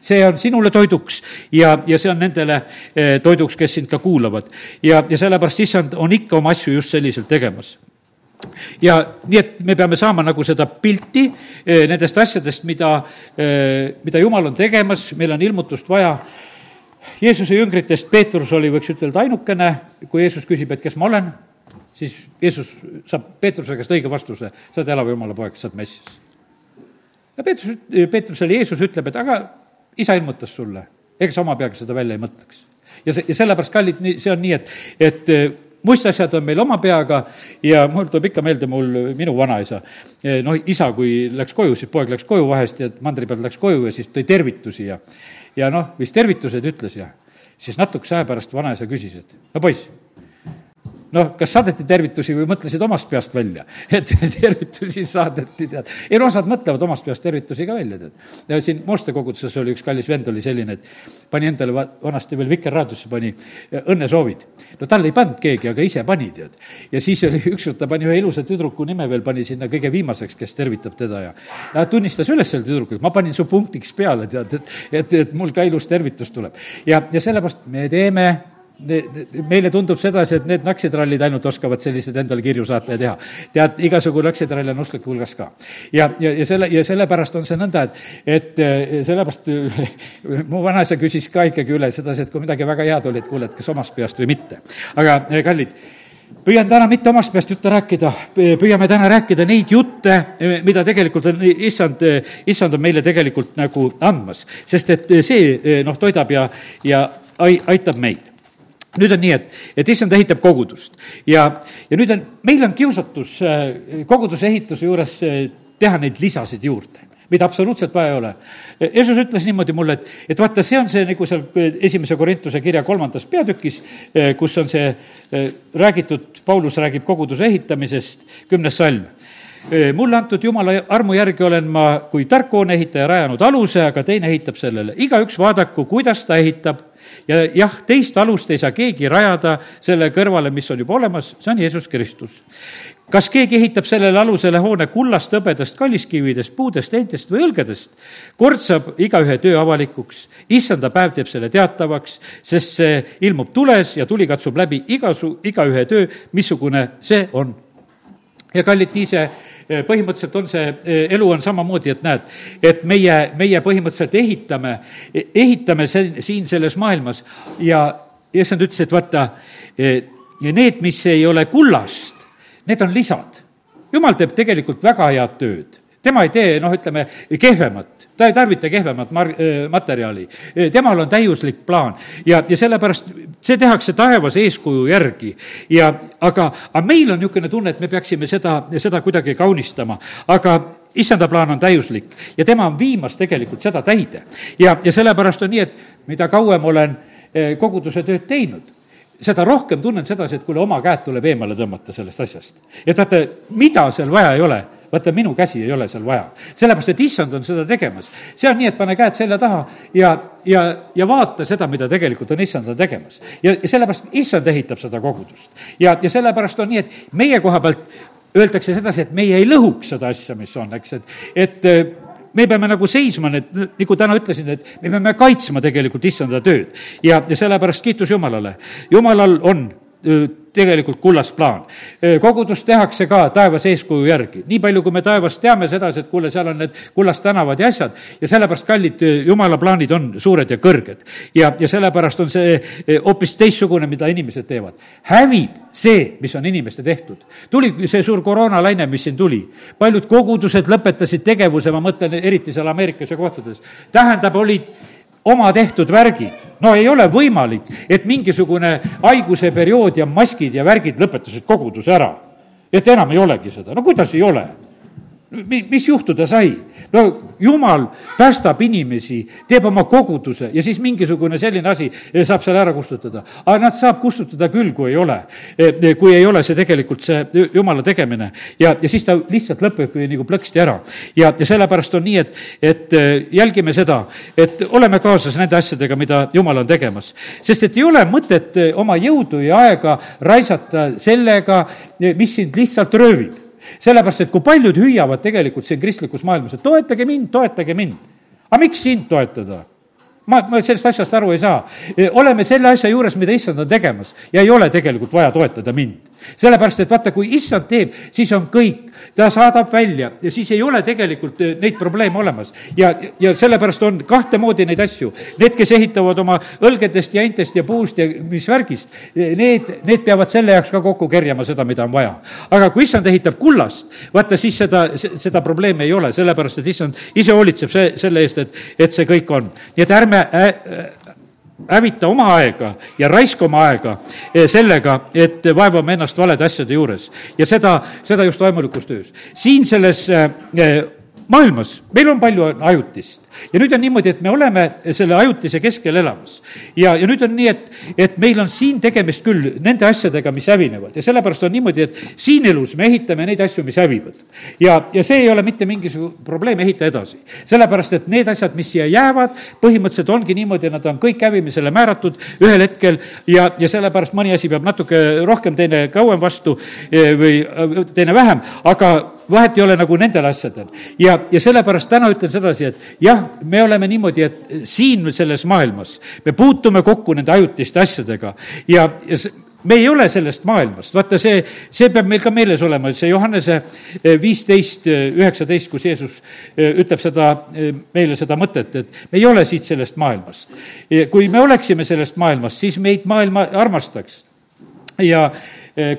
see on sinule toiduks ja, ja see on nendele eh, toiduks, kes sind ka kuulavad. ja, ja sellepärast issand on ikka oma asju just selliselt tegemas. Ja nii, et me peame saama nagu seda pilti eh, nendest asjadest, mida, eh, mida Jumal on tegemas, meil on ilmutust vaja. Jeesuse jüngritest Peetrus oli, võiks ütelda, ainukene, kui Jeesus küsib, et kes ma olen, siis Jeesus saab Peetruse käest õige vastuse, sa oled elava Jumala poeg, sa oled Messias ja Peetrus, Peetrusele Jeesus ütleb, et aga isa ilmutas sulle, ega sa oma peaga seda välja ei mõtleks. ja see, ja sellepärast, kallid, nii, see on nii, et, et eh, muistasjad on meil oma peaga ja mul tuleb ikka meelde mul minu vanaisa. Noh, isa, kui läks koju, siis poeg läks koju vahest ja mandri pealt läks koju ja siis tõi tervitusi ja ja noh, mis tervitused ütles ja siis natukese aja pärast vanaisa küsis, et no poiss noh, kas saadeti tervitusi või mõtlesid omast peast välja, et tervitusi saadeti, tead. ei no osad mõtlevad omast peast tervitusi ka välja, tead. siin Mooste koguduses oli üks kallis vend oli selline, et pani endale va-, vanasti veel Vikerraadiosse pani õnnesoovid. no talle ei pannud keegi, aga ise pani, tead. ja siis oli ükskord ta pani ühe ilusa tüdruku nime veel, pani sinna kõige viimaseks, kes tervitab teda ja ta tunnistas üles selle tüdruku, et ma panin su punktiks peale, tead, et, et, et mul ka ilus tervitus tuleb. ja, ja sellepärast me teeme meile tundub sedasi, et need naksitrallid ainult oskavad selliseid endale kirju saata ja teha. tead, igasugu naksitrall on usklike hulgas ka. ja, ja, ja selle, ja sellepärast on see nõnda, et, et eh, sellepärast mu vanaisa küsis ka ikkagi üle sedasi, et kui midagi väga head oli, et kuule, et kas omast peast või mitte. aga eh, kallid, püüan täna mitte omast peast jutte rääkida, püüame täna rääkida neid jutte, eh, mida tegelikult on issand, issand on meile tegelikult nagu andmas. sest et see noh, toidab ja, ja aitab meid nüüd on nii, et, et issand ehitab kogudust ja, ja nüüd on, meil on kiusatus äh, koguduse ehituse juures äh, teha neid lisasid juurde mida absoluutselt vaja ei ole. Jeesus ütles niimoodi mulle, et, et vaata, see on see nagu seal äh, esimese Korintuse kirja kolmandas peatükis, kus on see räägitud, Paulus räägib koguduse ehitamisest, kümnes salm mulle antud jumala armu järgi olen ma kui tark hooneehitaja rajanud aluse, aga teine ehitab sellele. igaüks vaadaku, kuidas ta ehitab ja jah, teist alust ei saa keegi rajada selle kõrvale, mis on juba olemas, see on Jeesus Kristus. kas keegi ehitab sellele alusele hoone kullast, hõbedast, kalliskividest, puudest, eintest või õlgedest? kord saab igaühe töö avalikuks, issanda päev teeb selle teatavaks, sest see ilmub tules ja tuli katsub läbi igasu, igaühe töö, missugune see on. Ja kallid, nii see Eh, põhimõtteliselt on see, eh, elu on samamoodi, et näed, et meie, meie põhimõtteliselt ehitame, eh, ehitame see, siin selles maailmas ja issand ütles, et vaata, need, mis ei ole kullast, need on lisad. Jumal teeb tegelikult väga head tööd tema ei tee, noh, ütleme, kehvemat, ta ei tarvita kehvemat mar-, materjali. temal on täiuslik plaan ja, ja sellepärast see tehakse taevas eeskuju järgi ja aga, aga meil on niisugune tunne, et me peaksime seda, seda kuidagi kaunistama, aga issanda plaan on täiuslik ja tema on viimas tegelikult seda täide. ja, ja sellepärast on nii, et mida kauem olen koguduse tööd teinud, seda rohkem tunnen sedasi, et kuule, oma käed tuleb eemale tõmmata sellest asjast. et vaata, mida seal vaja ei ole, vaata, minu käsi ei ole seal vaja. sellepärast, et issand on seda tegemas. see on nii, et pane käed selja taha ja, ja, ja vaata seda, mida tegelikult on issand on tegemas. ja, ja sellepärast issand ehitab seda kogudust. ja, ja sellepärast on nii, et meie koha pealt öeldakse sedasi, et meie ei lõhuks seda asja, mis on, eks, et, et me peame nagu seisma, need, nagu täna ütlesin, et me peame kaitsma tegelikult issanda tööd. ja, ja sellepärast kiitus Jumalale. Jumalal on tegelikult kullast plaan. kogudus tehakse ka taevas eeskuju järgi. nii palju, kui me taevast teame sedasi, et kuule, seal on need kullast tänavad ja asjad ja sellepärast, kallid, jumala plaanid on suured ja kõrged. ja, ja sellepärast on see hoopis teistsugune, mida inimesed teevad. hävib see, mis on inimeste tehtud. tuli see suur koroonalaine, mis siin tuli. paljud kogudused lõpetasid tegevuse, ma mõtlen eriti seal Ameerikas ja kohtades. tähendab, olid oma tehtud värgid. no ei ole võimalik, et mingisugune haiguse periood ja maskid ja värgid lõpetasid koguduse ära. et enam ei olegi seda, no kuidas ei ole? Mis juhtuda sai? no jumal päästab inimesi, teeb oma koguduse ja siis mingisugune selline asi eh, saab selle ära kustutada. aga nad saab kustutada küll, kui ei ole, eh, eh, kui ei ole see tegelikult see jumala tegemine. ja, ja siis ta lihtsalt lõpebki nagu plõksti ära. ja, ja sellepärast on nii, et, et jälgime seda, et oleme kaasas nende asjadega, mida jumal on tegemas. sest et ei ole mõtet oma jõudu ja aega raisata sellega, mis sind lihtsalt röövib sellepärast, et kui paljud hüüavad tegelikult siin kristlikus maailmas, et toetage mind, toetage mind. aga miks sind toetada? ma, ma sellest asjast aru ei saa. oleme selle asja juures, mida issand on tegemas ja ei ole tegelikult vaja toetada mind. Sellepärast, et vaata, kui issand teeb, siis on kõik, ta saadab välja ja siis ei ole tegelikult eh, neid probleeme olemas. ja, ja sellepärast on kahte moodi neid asju. Need, kes ehitavad oma õlgedest ja intest ja puust ja mis värgist, eh, need, need peavad selle jaoks ka kokku kerjama seda, mida on vaja. aga kui issand ehitab kullast, vaata siis seda, seda probleemi ei ole, sellepärast et issand ise hoolitseb see, selle eest, et, et see kõik on. nii et ärme hävita oma aega ja raiska oma aega eh, sellega, et vaevame ennast valede asjade juures. ja seda, seda just vaimulikus töös. siin selles eh, maailmas, meil on palju ajutist ja nüüd on niimoodi, et me oleme selle ajutise keskel elamas. ja, ja nüüd on nii, et, et meil on siin tegemist küll nende asjadega, mis hävinevad ja sellepärast on niimoodi, et siin elus me ehitame neid asju, mis hävivad. ja, ja see ei ole mitte mingisugune probleem, ehita edasi. sellepärast, et need asjad, mis siia jäävad, põhimõtteliselt ongi niimoodi, nad on kõik hävimisele määratud ühel hetkel ja, ja sellepärast mõni asi peab natuke rohkem, teine kauem vastu eh, või eh, teine vähem, aga vahet ei ole nagu nendel asjadel. ja, ja sellepärast täna ütlen sedasi, et jah, me oleme niimoodi, et siin selles maailmas me puutume kokku nende ajutiste asjadega ja, ja me ei ole sellest maailmast, vaata see, see peab meil ka meeles olema, see Johannese eh, viisteist, eh, üheksateist, kus Jeesus eh, ütleb seda, meile seda mõtet, et me ei ole siit sellest maailmast. kui me oleksime sellest maailmast, siis meid maailma armastaks. ja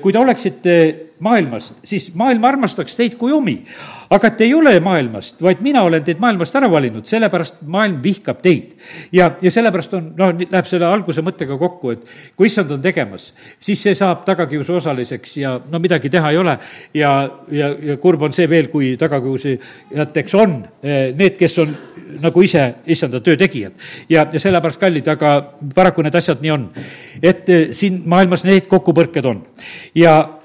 kui te oleksite maailmast, siis maailm armastaks teid kui omi. aga te ei ole maailmast, vaid mina olen teid maailmast ära valinud, sellepärast maailm vihkab teid. ja, ja sellepärast on, noh, läheb selle alguse mõttega kokku, et kui issand on tegemas, siis see saab tagakiusu osaliseks ja no midagi teha ei ole. ja, ja, ja kurb on see veel, kui tagakiusajateks on eh, need, kes on nagu ise issanda töö tegijad. ja, ja sellepärast kallid, aga paraku need asjad nii on. et eh, siin maailmas neid kokkupõrked on ja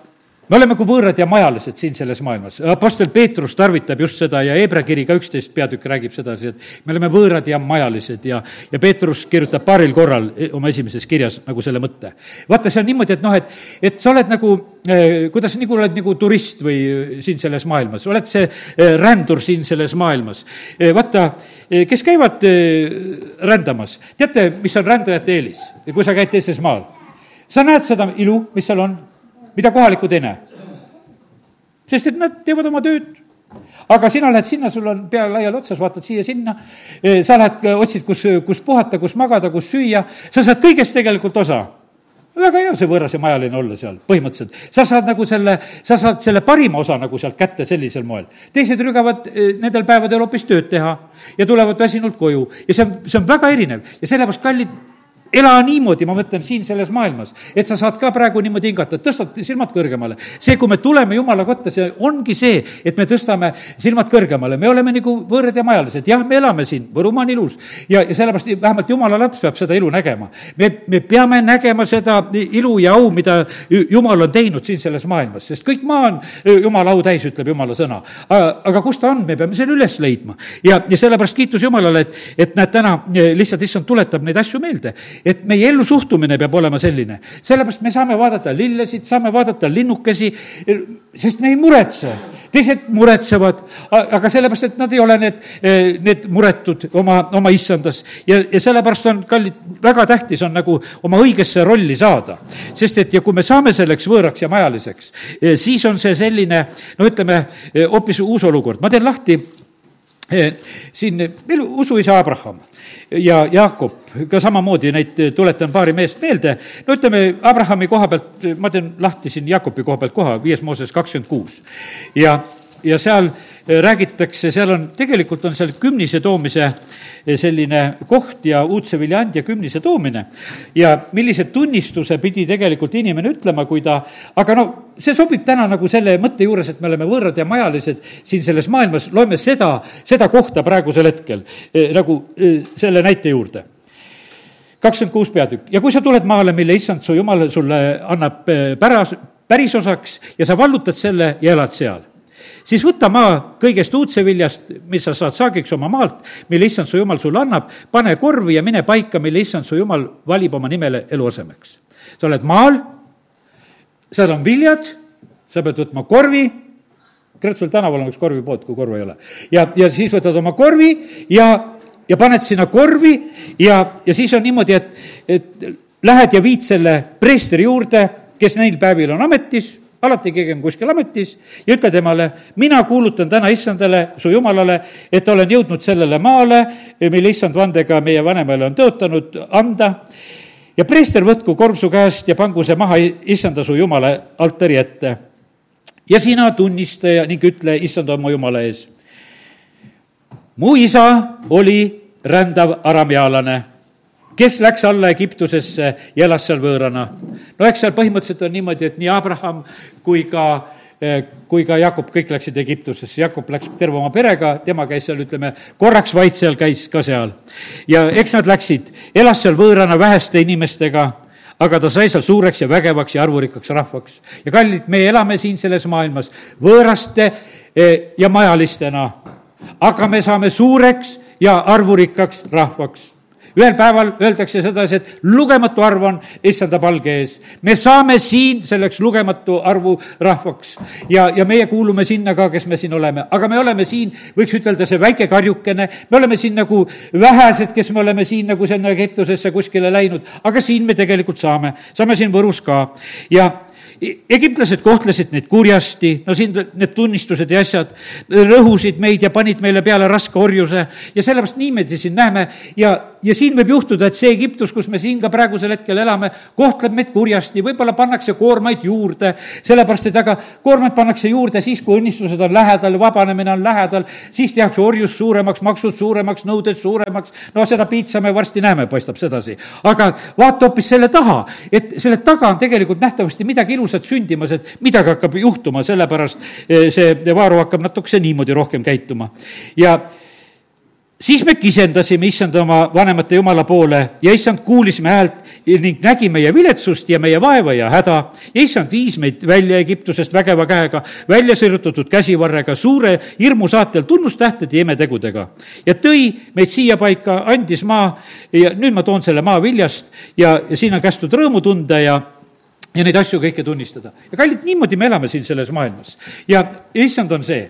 me oleme kui võõrad ja majalised siin selles maailmas. Apostel Peetrus tarvitab just seda ja Hebra kiri ka üksteist peatükk räägib sedasi, et me oleme võõrad ja majalised ja, ja Peetrus kirjutab paaril korral oma esimeses kirjas nagu selle mõtte. vaata, see on niimoodi, et noh, et, et sa oled nagu eh, kuidas, nagu oled nagu turist või eh, siin selles maailmas, oled see eh, rändur siin selles maailmas. vaata, kes käivad rändamas, teate, mis on rändajate eelis, kui sa käid teises maal? sa näed seda ilu, mis seal on mida kohalikud ei näe. sest et nad teevad oma tööd aga sina lähed sinna, sul on pea laiali otsas, vaatad siia-sinna, sa lähed, otsid, kus, kus puhata, kus magada, kus süüa, sa saad kõigest tegelikult osa. väga hea see võõras ja majaline olla seal, põhimõtteliselt. sa saad nagu selle, sa saad selle parima osa nagu sealt kätte sellisel moel. teised rügavad eh, nendel päevadel hoopis tööd teha ja tulevad väsinult koju ja see on, see on väga erinev ja sellepärast, kallid ela niimoodi, ma mõtlen siin selles maailmas, et sa saad ka praegu niimoodi hingata, tõstad silmad kõrgemale. see, kui me tuleme Jumala kotta, see ongi see, et me tõstame silmad kõrgemale, me oleme nagu võõrad ja majalised, jah, me elame siin, Võrumaa on ilus. Ja, ja sellepärast vähemalt Jumala laps peab seda ilu nägema. me, me peame nägema seda ilu ja au, mida Jumal on teinud siin selles maailmas, sest kõik maa on Jumala au täis, ütleb Jumala sõna. aga kus ta on, me peame selle üles leidma. Ja, ja sellepärast kiitus Jumalale, et, et näed, täna lihtsalt issand tuletab neid asju meelde et meie ellusuhtumine peab olema selline. sellepärast me saame vaadata lillesid, saame vaadata linnukesi, sest me ei muretse. teised muretsevad, aga sellepärast, et nad ei ole need, need muretud oma, oma issandas. ja, ja sellepärast on, kallid, väga tähtis on nagu oma õigesse rolli saada. sest et ja kui me saame selleks võõraks ja majaliseks, siis on see selline, no ütleme, hoopis uus olukord. ma teen lahti siin meil usuisa Abraham ja Jaakop, ka samamoodi neid tuletan paari meest meelde. no ütleme, Abrahami koha pealt, ma teen lahti siin Jaakopi koha pealt koha, viies Mooses kakskümmend kuus. ja, ja seal räägitakse, seal on, tegelikult on seal kümnise toomise selline koht ja uudse vilja and ja kümnise toomine. ja millise tunnistuse pidi tegelikult inimene ütlema, kui ta, aga no see sobib täna nagu selle mõtte juures, et me oleme võõrad ja majalised siin selles maailmas, loeme seda, seda kohta praegusel hetkel nagu selle näite juurde. kakskümmend kuus peatükk. Ja kui sa tuled maale, mille issand su jumal sulle annab päras, pärisosaks ja sa vallutad selle ja elad seal siis võta maa kõigest uudseviljast, mis sa saad saagiks oma maalt, mille issand su jumal sulle annab, pane korvi ja mine paika, mille issand su jumal valib oma nimele eluasemeks. sa oled maal, seal on viljad, sa pead võtma korvi, kurat, sul tänaval on üks korvipood, kui korvi ei ole. ja, ja siis võtad oma korvi ja, ja paned sinna korvi ja, ja siis on niimoodi, et, et lähed ja viid selle preestri juurde, kes neil päevil on ametis alati keegi on kuskil ametis ja ütle temale, mina kuulutan täna issandale, su jumalale, et olen jõudnud sellele maale, mille issand vandega meie vanemale on tõotanud anda. ja preester võtku korv su käest ja pangu see maha issanda su jumala altari ette. ja sina tunnista ja ning ütle issanda oma jumala ees. mu isa oli rändav aramealane kes läks alla Egiptusesse ja elas seal võõrana. no eks seal põhimõtteliselt on niimoodi, et nii Abraham kui ka eh, kui ka Jakob, kõik läksid Egiptusesse, Jakob läks terve oma perega, tema käis seal, ütleme, korraks vaid seal, käis ka seal. ja eks nad läksid, elas seal võõrana väheste inimestega, aga ta sai seal suureks ja vägevaks ja arvurikkaks rahvaks. ja kallid, me elame siin selles maailmas võõraste eh, ja majalistena, aga me saame suureks ja arvurikkaks rahvaks ühel päeval öeldakse sedasi, et lugematu arv on issanda palge ees. me saame siin selleks lugematu arvu rahvaks. Ja, ja meie kuulume sinna ka, kes me siin oleme, aga me oleme siin, võiks ütelda, see väike karjukene, me oleme siin nagu vähesed, kes me oleme siin nagu sinna Egiptusesse kuskile läinud, aga siin me tegelikult saame, saame siin Võrus ka. Ja egiptlased kohtlesid neid kurjasti, no siin need tunnistused ja asjad rõhusid meid ja panid meile peale raske orjuse ja sellepärast niimoodi siin näeme ja, ja siin võib juhtuda, et see Egiptus, kus me siin ka praegusel hetkel elame, kohtleb meid kurjasti, võib-olla pannakse koormaid juurde, sellepärast et aga koormaid pannakse juurde siis, kui õnnistused on lähedal, vabanemine on lähedal, siis tehakse orjus suuremaks, maksud suuremaks, nõuded suuremaks, no seda piitsa me varsti näeme, paistab sedasi. aga vaata hoopis selle taha, et selle taga on tegelikult nähtavasti midagi ilusat, ilusat sündimas, et midagi hakkab juhtuma, sellepärast eh, see Vaaru hakkab natukese niimoodi rohkem käituma. ja siis me kisendasime issand oma vanemate jumala poole ja issand, kuulisime häält ning nägi meie viletsust ja meie vaeva ja häda. ja issand viis meid välja Egiptusest vägeva käega, välja sirutatud käsivarrega, suure hirmu saatel tunnustähtede ja imetegudega. ja tõi meid siia paika, andis maa ja nüüd ma toon selle maa viljast ja, ja siin on kästud rõõmu tunda ja ja neid asju kõike tunnistada. ja kallid, niimoodi me elame siin selles maailmas. ja issand on see,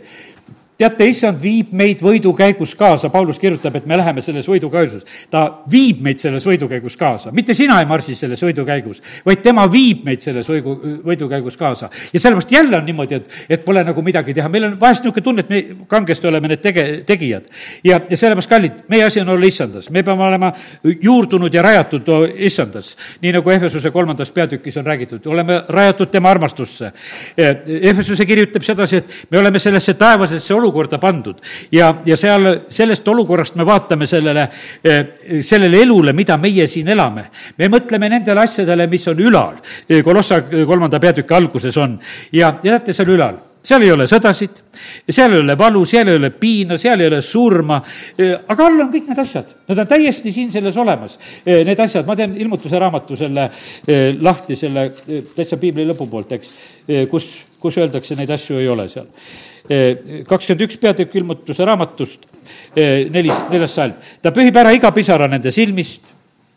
teate, issand viib meid võidukäigus kaasa, Paulus kirjutab, et me läheme selles võidukäigus. ta viib meid selles võidukäigus kaasa, mitte sina ei marsi selles võidukäigus, vaid tema viib meid selles võidu, võidukäigus kaasa. ja sellepärast jälle on niimoodi, et, et pole nagu midagi teha, meil on vahest niisugune tunne, et me kangesti oleme need tege-, tegijad. ja, ja sellepärast, kallid, meie asi on olla issandas, me peame olema juurdunud ja rajatud issandas. nii nagu Ehvesuse kolmandas peatükis on räägitud, oleme rajatud tema armastusse. Ehvesuse kirjutab sedasi, et me oleme sellesse taevasesse olukorda pandud. Ja, ja seal, sellest olukorrast me vaatame sellele, eh, sellele elule, mida meie siin elame. me mõtleme nendele asjadele, mis on ülal, Kolossa kolmanda peatüki alguses on. Ja, ja teate, seal ülal. Seal ei ole sõdasid, seal ei ole valu, seal ei ole piina, seal ei ole surma, aga all on kõik need asjad, need on täiesti siin selles olemas. Need asjad, ma teen ilmutuse raamatu selle lahti, selle täitsa piibli lõpupoolt, eks, kus, kus öeldakse, neid asju ei ole seal kakskümmend üks peatükk ilmutuse raamatust, neli, neljas salm. ta pühib ära iga pisara nende silmist,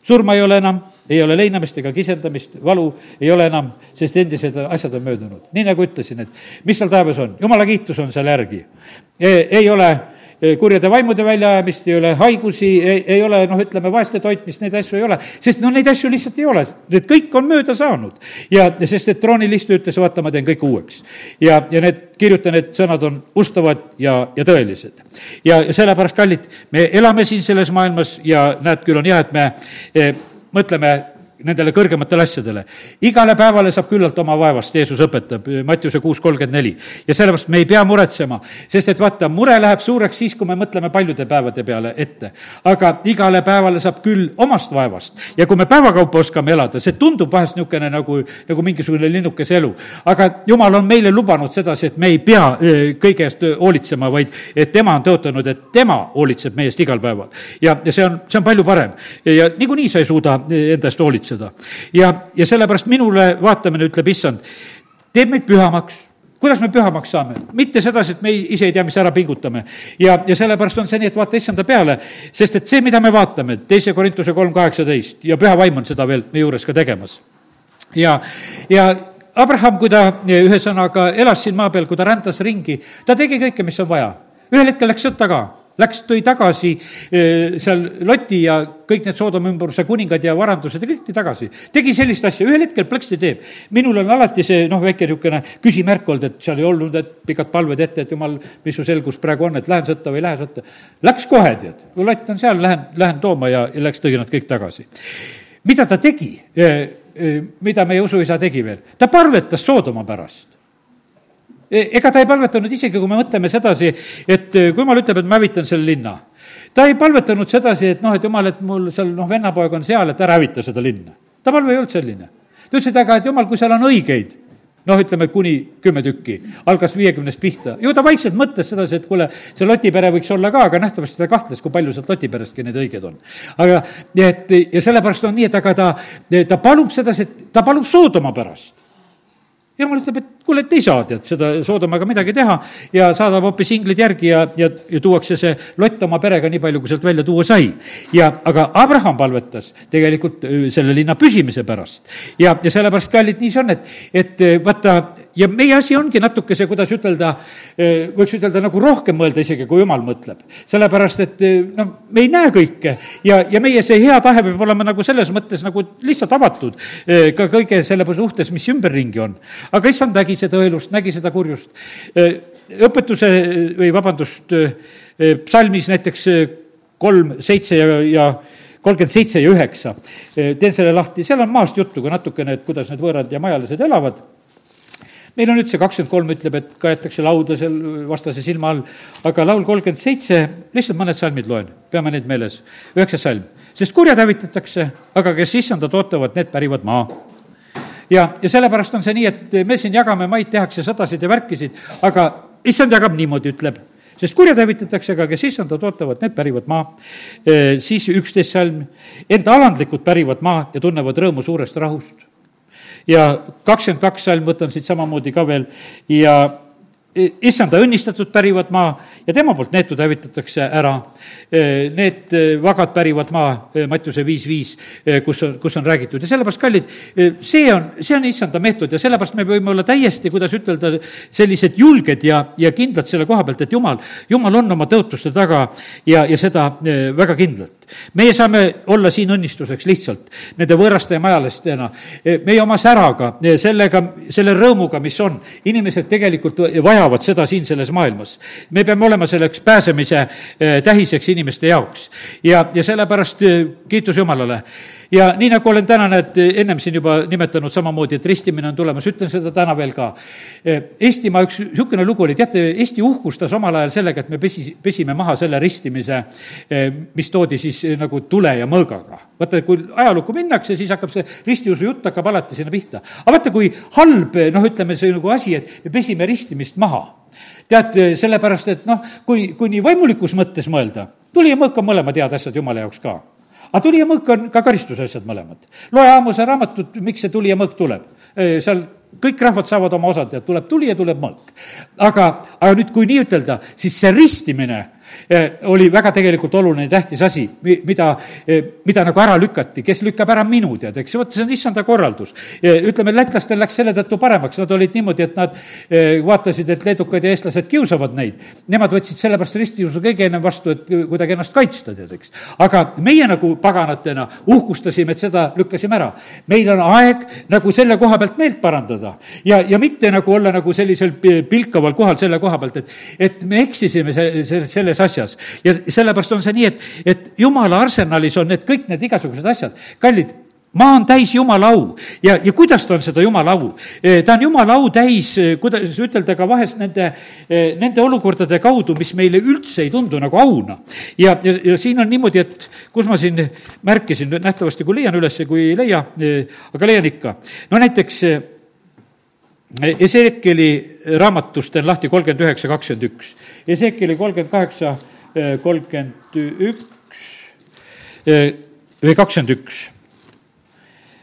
surma ei ole enam, ei ole leinamist ega kisendamist, valu ei ole enam, sest endised asjad on möödunud. nii nagu ütlesin, et mis seal taevas on, jumala kiitus on seal järgi. ei ole kurjade vaimude väljaajamist, ei ole haigusi, ei ole noh, ütleme, vaeste toitmist, neid asju ei ole, sest no neid asju lihtsalt ei ole, need kõik on mööda saanud. ja, sest, et troonilistu ütles, vaata, ma teen kõik uueks. ja, ja need, kirjuta, need sõnad on ustavad ja, ja tõelised. ja sellepärast, kallid, me elame siin selles maailmas ja näed, küll on hea, et me eh, mõtleme nendele kõrgematele asjadele. igale päevale saab küllalt oma vaevast, Jeesus õpetab, Mattiuse kuus kolmkümmend neli. ja sellepärast me ei pea muretsema, sest et vaata, mure läheb suureks siis, kui me mõtleme paljude päevade peale ette. aga igale päevale saab küll omast vaevast ja kui me päevakaupa oskame elada, see tundub vahest niisugune nagu, nagu mingisugune linnukese elu. aga jumal on meile lubanud sedasi, et me ei pea kõige eest hoolitsema, vaid et tema on tõotanud, et tema hoolitseb meie eest igal päeval. ja, ja see on, see on palju parem. ja niikuinii sa ei suuda e, enda eest hoolitseda hoolitseda. ja, ja sellepärast minule vaatamine ütleb, issand, teeb meid pühamaks kuidas me pühamaks saame? mitte sedasi, et me ise ei tea, mis ära pingutame. ja, ja sellepärast on see nii, et vaata issanda peale, sest et see, mida me vaatame, teise Korintuse kolm kaheksateist ja püha vaim on seda veel meie juures ka tegemas. ja, ja Abraham, kui ta ühesõnaga elas siin maa peal, kui ta rändas ringi, ta tegi kõike, mis on vaja. ühel hetkel läks sõtta ka Läks, tõi tagasi eh, seal Loti ja kõik need Soodoma ümbruse kuningad ja varandused ja kõik tõi tagasi. tegi sellist asja, ühel hetkel plõksti teeb. minul on alati see noh, väike niisugune küsimärk olnud, et seal ei olnud, et pikad palved ette, et jumal, mis su selgus praegu on, et lähen sõtta või ei lähe sõtta. Läks kohe, tead, kui Lott on seal, lähen, lähen tooma ja, ja läks, tõi nad kõik tagasi. mida ta tegi, eh, eh, mida meie usuisa tegi veel? ta palvetas Soodoma pärast ega ta ei palvetanud, isegi kui me mõtleme sedasi, et e, kui jumal ütleb, et ma hävitan selle linna, ta ei palvetanud sedasi, et noh, et jumal, et mul seal noh, vennapoeg on seal, et ära hävita seda linna. ta palve ei olnud selline. ta ütles, et aga, et jumal, kui seal on õigeid, noh, ütleme kuni kümme tükki, algas viiekümnest pihta. ju ta vaikselt mõtles sedasi, et kuule, see Loti pere võiks olla ka, aga nähtavasti ta kahtles, kui palju sealt Loti perestki neid õigeid on. aga, et ja sellepärast on nii, et aga ta, ta palub sedasi, et ta palub Soodoma pärast jumal ütleb, et kuule, et ei saa tead seda Soodomaga midagi teha ja saadab hoopis inglid järgi ja, ja, ja tuuakse see lott oma perega nii palju, kui sealt välja tuua sai. ja, aga Abraham palvetas tegelikult selle linna püsimise pärast. ja, ja sellepärast, kallid, nii see on, et, et vaata, ja meie asi ongi natukese, kuidas ütelda, võiks ütelda nagu rohkem mõelda isegi, kui jumal mõtleb. sellepärast, et noh, me ei näe kõike. Ja, ja meie see hea tahe peab olema nagu selles mõttes nagu lihtsalt avatud ka kõige selle suhtes, mis ümberringi on. Aga issand nägi seda õelust, nägi seda kurjust. õpetuse või vabandust, psalmis näiteks kolm, seitse ja, ja kolmkümmend seitse ja üheksa, teen selle lahti, seal on maast juttu ka natukene, et kuidas need võõrad ja majalised elavad meil on üldse kakskümmend kolm ütleb, et kaetakse lauda seal vastase silma all, aga laul kolmkümmend seitse, lihtsalt mõned salmid loen, peame neid meeles. üheksas salm, sest kurjad hävitatakse, aga kes issandat ootavad, need pärivad maa ja, ja sellepärast on see nii, et me siin jagame maid, tehakse sõdasid ja värkisid, aga issand jagab niimoodi, ütleb sest kurjad hävitatakse, aga kes issandat ootavad, need pärivad maa. siis üksteist salm, enda alandlikud pärivad maa ja tunnevad rõõmu suurest rahust. Ja kakskümmend kaks salm, võtan siit samamoodi ka veel ja issanda õnnistatud pärivad maa ja tema poolt neetud hävitatakse ära. Need vagad pärivad maa, Mattiuse viis viis, kus on, kus on räägitud ja sellepärast, kallid, see on, see on issanda meetod ja sellepärast me võime olla täiesti, kuidas ütelda, sellised julged ja, ja kindlad selle koha pealt, et jumal, jumal on oma tõotuste taga ja, ja seda väga kindlalt meie saame olla siin õnnistuseks lihtsalt nende võõraste ja majalastena, meie oma säraga, sellega, selle rõõmuga, mis on. inimesed tegelikult vajavad seda siin selles maailmas. me peame olema selleks pääsemise eh, tähiseks inimeste jaoks ja, ja sellepärast eh, kiitus Jumalale ja nii, nagu olen täna, näed, ennem siin juba nimetanud samamoodi, et ristimine on tulemas, ütlen seda täna veel ka. Eestimaa üks niisugune lugu oli, teate, Eesti uhkustas omal ajal sellega, et me pesi, pesime maha selle ristimise, mis toodi siis nagu tule ja mõõgaga. vaata, kui ajalukku minnakse, siis hakkab see ristiusu jutt hakkab alati sinna pihta. aga vaata, kui halb, noh, ütleme, see nagu asi, et me pesime ristimist maha. Tead, sellepärast, et noh, kui, kui nii vaimulikus mõttes mõelda, tuli ja mõõk on mõlemad head asjad Jumala jaoks ka aga tuli ja mõõk on ka karistusasjad mõlemad. loe Aamuse raamatut, miks see tuli ja mõõk tuleb. seal kõik rahvad saavad oma osad ja tuleb tuli ja tuleb mõõk. aga, aga nüüd, kui nii ütelda, siis see ristimine Eh, oli väga tegelikult oluline, tähtis asi, mida, eh, mida nagu ära lükati, kes lükkab ära minu, tead, eks, vot see on issanda korraldus. Eh, ütleme, lätlastel läks selle tõttu paremaks, nad olid niimoodi, et nad vaatasid, et leedukad ja eestlased kiusavad neid. Nemad võtsid sellepärast ristiusu kõige ennem vastu, et kuidagi ennast kaitsta, tead, eks. aga meie nagu paganatena uhkustasime, et seda lükkasime ära. meil on aeg nagu selle koha pealt meelt parandada ja, ja mitte nagu olla nagu sellisel pilkaval kohal selle koha pealt, et, et me eksisime se-, se-, selles asjas asjas. ja sellepärast on see nii, et, et jumala arsenalis on need kõik need igasugused asjad. kallid, maa on täis Jumala au ja, ja kuidas ta on seda Jumala au? E, ta on Jumala au täis, e, kuidas ütelda ka vahest nende, e, nende olukordade kaudu, mis meile üldse ei tundu nagu auna. ja, ja, ja siin on niimoodi, et kus ma siin märkisin, nähtavasti kui leian üles, kui ei leia, aga leian ikka. no näiteks Ezekieli raamatust teen lahti kolmkümmend üheksa, kakskümmend üks. Ezekieli kolmkümmend kaheksa, eh, kolmkümmend üks eh, või kakskümmend üks,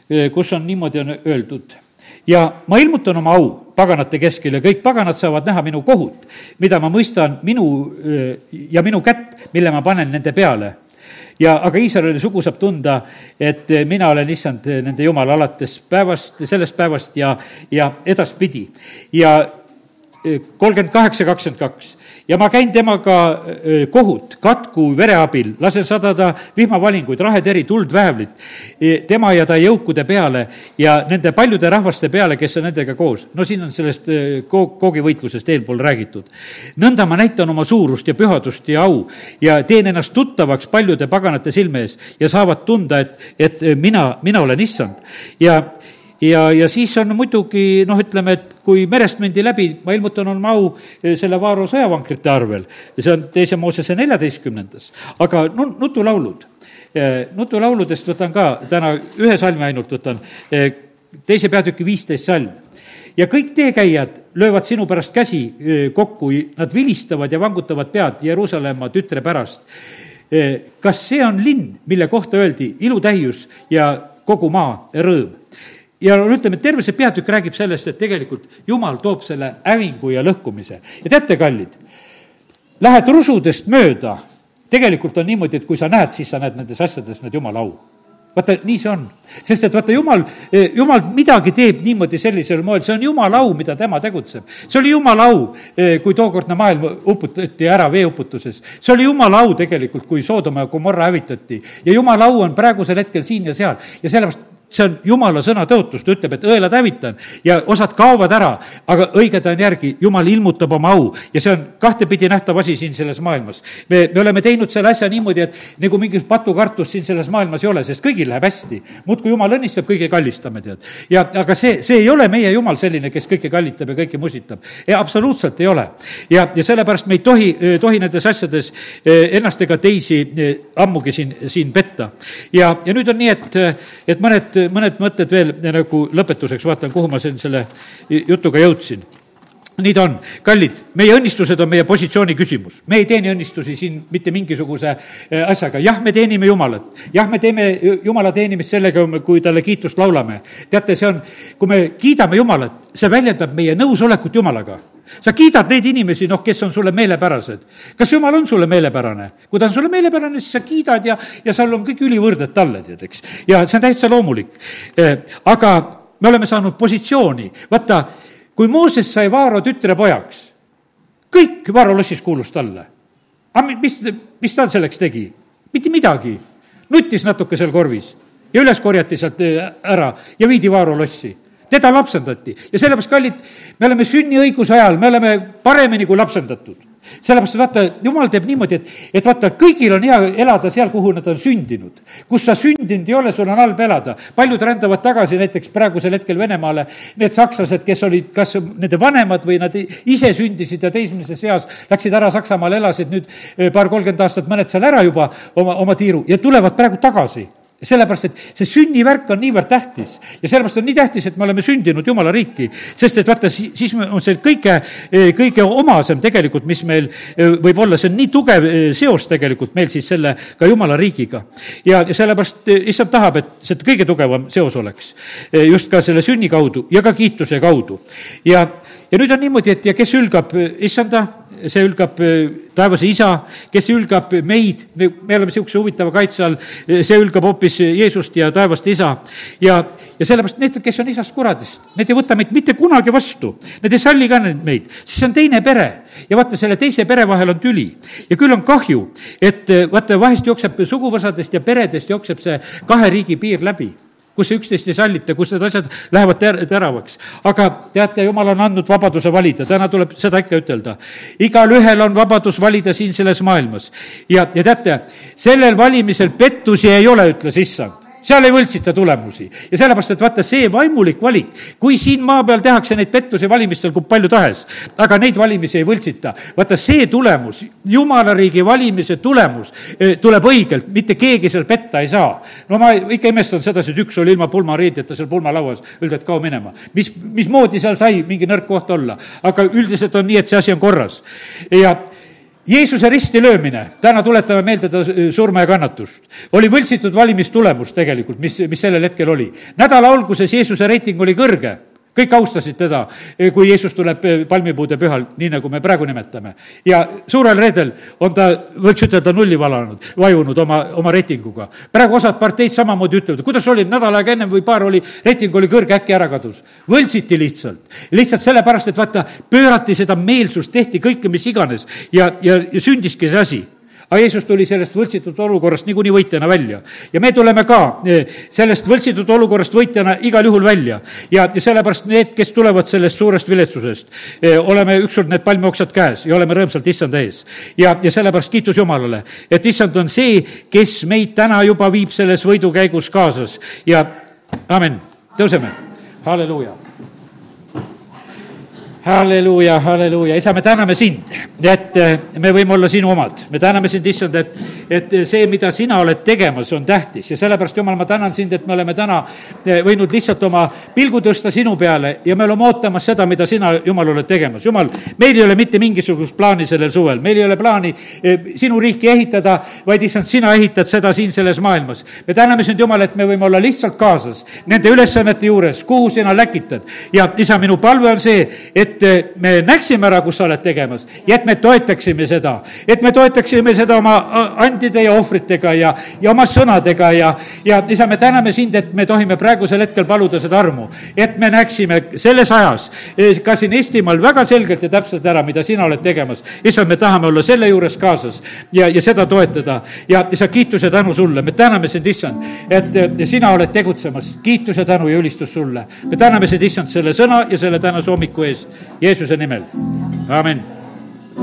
eh, kus on niimoodi on öeldud. Ja ma ilmutan oma au paganate keskel ja kõik paganad saavad näha minu kohut, mida ma mõistan minu ja minu kätt, mille ma panen nende peale ja aga Iisraeli sugu saab tunda, et mina olen issand nende jumal alates päevast, sellest päevast ja, ja edaspidi. ja kolmkümmend kaheksa, kakskümmend kaks ja ma käin temaga kohut katku vere abil, lasen sadada vihmavalinguid, raheteri, tuld, väävlit, e, tema ja ta jõukude peale ja nende paljude rahvaste peale, kes on nendega koos. no siin on sellest koog-, koogivõitlusest eelpool räägitud. nõnda ma näitan oma suurust ja pühadust ja au ja teen ennast tuttavaks paljude paganate silme ees ja saavad tunda, et, et mina, mina olen issand. ja ja, ja siis on muidugi noh, ütleme, et kui merest mindi läbi, ma ilmutan oma au eh, selle Vaaro sõjavankrite arvel, see on teise Moosese neljateistkümnendas, aga nu-, nutulaulud. Eh, nutulauludest võtan ka täna ühe salmi ainult võtan, eh, teise peatüki viisteist salm ja kõik teekäijad löövad sinu pärast käsi kokku, nad vilistavad ja vangutavad pead Jeruusalemma tütre pärast. kas see on linn, mille kohta öeldi ilutäius ja kogu maa rõõm? Ja no ütleme, terve see peatükk räägib sellest, et tegelikult jumal toob selle hävingu ja lõhkumise. ja teate, kallid, lähed rusudest mööda, tegelikult on niimoodi, et kui sa näed, siis sa näed nendes asjades need jumala au vaata, nii see on. sest et vaata, jumal, eh, jumal midagi teeb niimoodi sellisel moel, see on jumala au, mida tema tegutseb. see oli jumala au, eh, kui tookordne maailm uputati ära veeuputuses. see oli jumala au tegelikult, kui Soodoma ja Gomorra hävitati. ja jumala au on praegusel hetkel siin ja seal ja sellepärast see on jumala sõna tõotus, ta ütleb, et õelad hävitan ja osad kaovad ära, aga õiged on järgi, jumal ilmutab oma au ja see on kahtepidi nähtav asi siin selles maailmas. me, me oleme teinud selle asja niimoodi, et nagu mingit patukartust siin selles maailmas ei ole, sest kõigil läheb hästi. muudkui jumal õnnistab, kõige kallistame, tead. ja aga see, see ei ole meie jumal selline, kes kõike kallitab ja kõike musitab. absoluutselt ei ole. ja, ja sellepärast me ei tohi, tohi nendes asjades ennast ega teisi ammugi siin, siin petta. ja, ja nüüd on nii, et, et mõned mõned mõtted veel nagu lõpetuseks, vaatan, kuhu ma siin selle jutuga jõudsin. Nii ta on, kallid, meie õnnistused on meie positsiooni küsimus. me ei teeni õnnistusi siin mitte mingisuguse äh, asjaga, jah, me teenime Jumalat, jah, me teeme Jumala teenimist sellega, kui talle kiitust laulame. teate, see on, kui me kiidame Jumalat, see väljendab meie nõusolekut Jumalaga sa kiidad neid inimesi, noh, kes on sulle meelepärased. kas Jumal on sulle meelepärane? kui ta on sulle meelepärane, siis sa kiidad ja, ja seal on kõik ülivõrded talle, tead, eks. ja see on täitsa loomulik. Äh, aga me oleme saanud positsiooni, vaata kui Mooses sai Vaaro tütre pojaks, kõik Vaaro lossis kuulus talle. aga mis, mis ta selleks tegi? mitte midagi. nuttis natuke seal korvis ja üles korjati sealt äh, ära ja viidi Vaaro lossi teda lapsendati ja sellepärast, kallid, me oleme sünniõiguse ajal, me oleme paremini kui lapsendatud sellepärast, et vaata, jumal teeb niimoodi, et, et vaata, kõigil on hea elada seal, kuhu nad on sündinud. kus sa sündinud ei ole, sul on halb elada. paljud rändavad tagasi näiteks praegusel hetkel Venemaale, need sakslased, kes olid kas nende vanemad või nad ise sündisid ja teismelises eas läksid ära Saksamaale, elasid nüüd eh, paar-kolmkümmend aastat, mõned seal ära juba oma, oma tiiru ja tulevad praegu tagasi sellepärast, et see sünnivärk on niivõrd tähtis. Ja sellepärast on nii tähtis, et me oleme sündinud Jumala riiki, sest et vaata, siis on see kõige, kõige omasem tegelikult, mis meil e, võib olla, see on nii tugev e, seos tegelikult meil siis selle ka Jumala riigiga. ja, ja sellepärast issand tahab, et see kõige tugevam seos oleks. Just ka selle sünni kaudu ja ka kiituse kaudu. ja, ja nüüd on niimoodi, et ja kes ülgab issanda see ülgab äh, taevase isa, kes ülgab meid, me, me oleme niisuguse huvitava kaitse all, see ülgab hoopis Jeesust ja taevast isa. ja, ja sellepärast need, kes on isast kuradist, need ei võta meid mitte kunagi vastu, need ei salli ka meid, siis on teine pere. ja vaata, selle teise pere vahel on tüli. Ja küll on kahju, et vaata, vahest jookseb suguvõsadest ja peredest jookseb see kahe riigi piir läbi kus üksteist ei sallita, kus need asjad lähevad ter-, teravaks. aga teate, jumal on andnud vabaduse valida, täna tuleb seda ikka ütelda. igalühel on vabadus valida siin selles maailmas. ja, ja teate, sellel valimisel pettusi ei ole, ütles issand seal ei võltsita tulemusi. ja sellepärast, et vaata, see vaimulik valik, kui siin maa peal tehakse neid pettusi valimistel kui palju tahes, aga neid valimisi ei võltsita, vaata see tulemus, jumala riigi valimise tulemus eh, tuleb õigelt, mitte keegi seal petta ei saa. no ma ikka imestan sedasi, et üks oli ilma pulmariideta seal pulmalauas, öeldi, et kao minema. mis, mismoodi seal sai mingi nõrk koht olla? aga üldiselt on nii, et see asi on korras. ja Jeesuse risti löömine, täna tuletame meelde ta surma ja kannatust, oli võltsitud valimistulemus tegelikult, mis, mis sellel hetkel oli. nädala alguses Jeesuse reiting oli kõrge kõik austasid teda, eh, kui Jeesus tuleb eh, palmipuude pühal, nii nagu me praegu nimetame. ja suurel reedel on ta, võiks ütelda, nulli valanud, vajunud oma, oma reitinguga. praegu osad parteid samamoodi ütlevad, kuidas oli, nädal aega ennem või paar oli, reiting oli kõrge, äkki ära kadus. võltsiti lihtsalt. lihtsalt sellepärast, et vaata, pöörati seda meelsust, tehti kõike, mis iganes ja, ja, ja sündiski see asi aga Jeesus tuli sellest võltsitud olukorrast niikuinii võitjana välja. ja me tuleme ka eh, sellest võltsitud olukorrast võitjana igal juhul välja. ja, ja sellepärast need, kes tulevad sellest suurest viletsusest, eh, oleme ükskord need palmioksad käes ja oleme rõõmsalt issanda ees. ja, ja sellepärast kiitus Jumalale, et issand on see, kes meid täna juba viib selles võidukäigus kaasas ja amen, tõuseme, halleluuja halleluuja, halleluuja, isa, me täname sind, et eh, me võime olla sinu omad. me täname sind, issand, et, et see, mida sina oled tegemas, on tähtis ja sellepärast, jumal, ma tänan sind, et me oleme täna eh, võinud lihtsalt oma pilgu tõsta sinu peale ja me oleme ootamas seda, mida sina, Jumal, oled tegemas. Jumal, meil ei ole mitte mingisugust plaani sellel suvel, meil ei ole plaani eh, sinu riiki ehitada, vaid issand, sina ehitad seda siin selles maailmas. me täname sind, Jumal, et me võime olla lihtsalt kaasas nende ülesannete juures, kuhu sina läkitad. ja isa, minu palve on see, et et eh, me näeksime ära, kus sa oled tegemas ja et me toetaksime seda, et me toetaksime seda oma andide ja ohvritega ja, ja oma sõnadega ja, ja isa, me täname sind, et me tohime praegusel hetkel paluda seda armu, et me näeksime selles ajas eh, ka siin Eestimaal väga selgelt ja täpselt ära, mida sina oled tegemas. issand, me tahame olla selle juures kaasas ja, ja seda toetada ja isa, kiitus ja tänu sulle, me täname sind, issand, et eh, sina oled tegutsemas, kiitus ja tänu ja ülistus sulle. me täname sind, issand, selle sõna ja selle tänase hommiku eest Jeesuse nimel, amin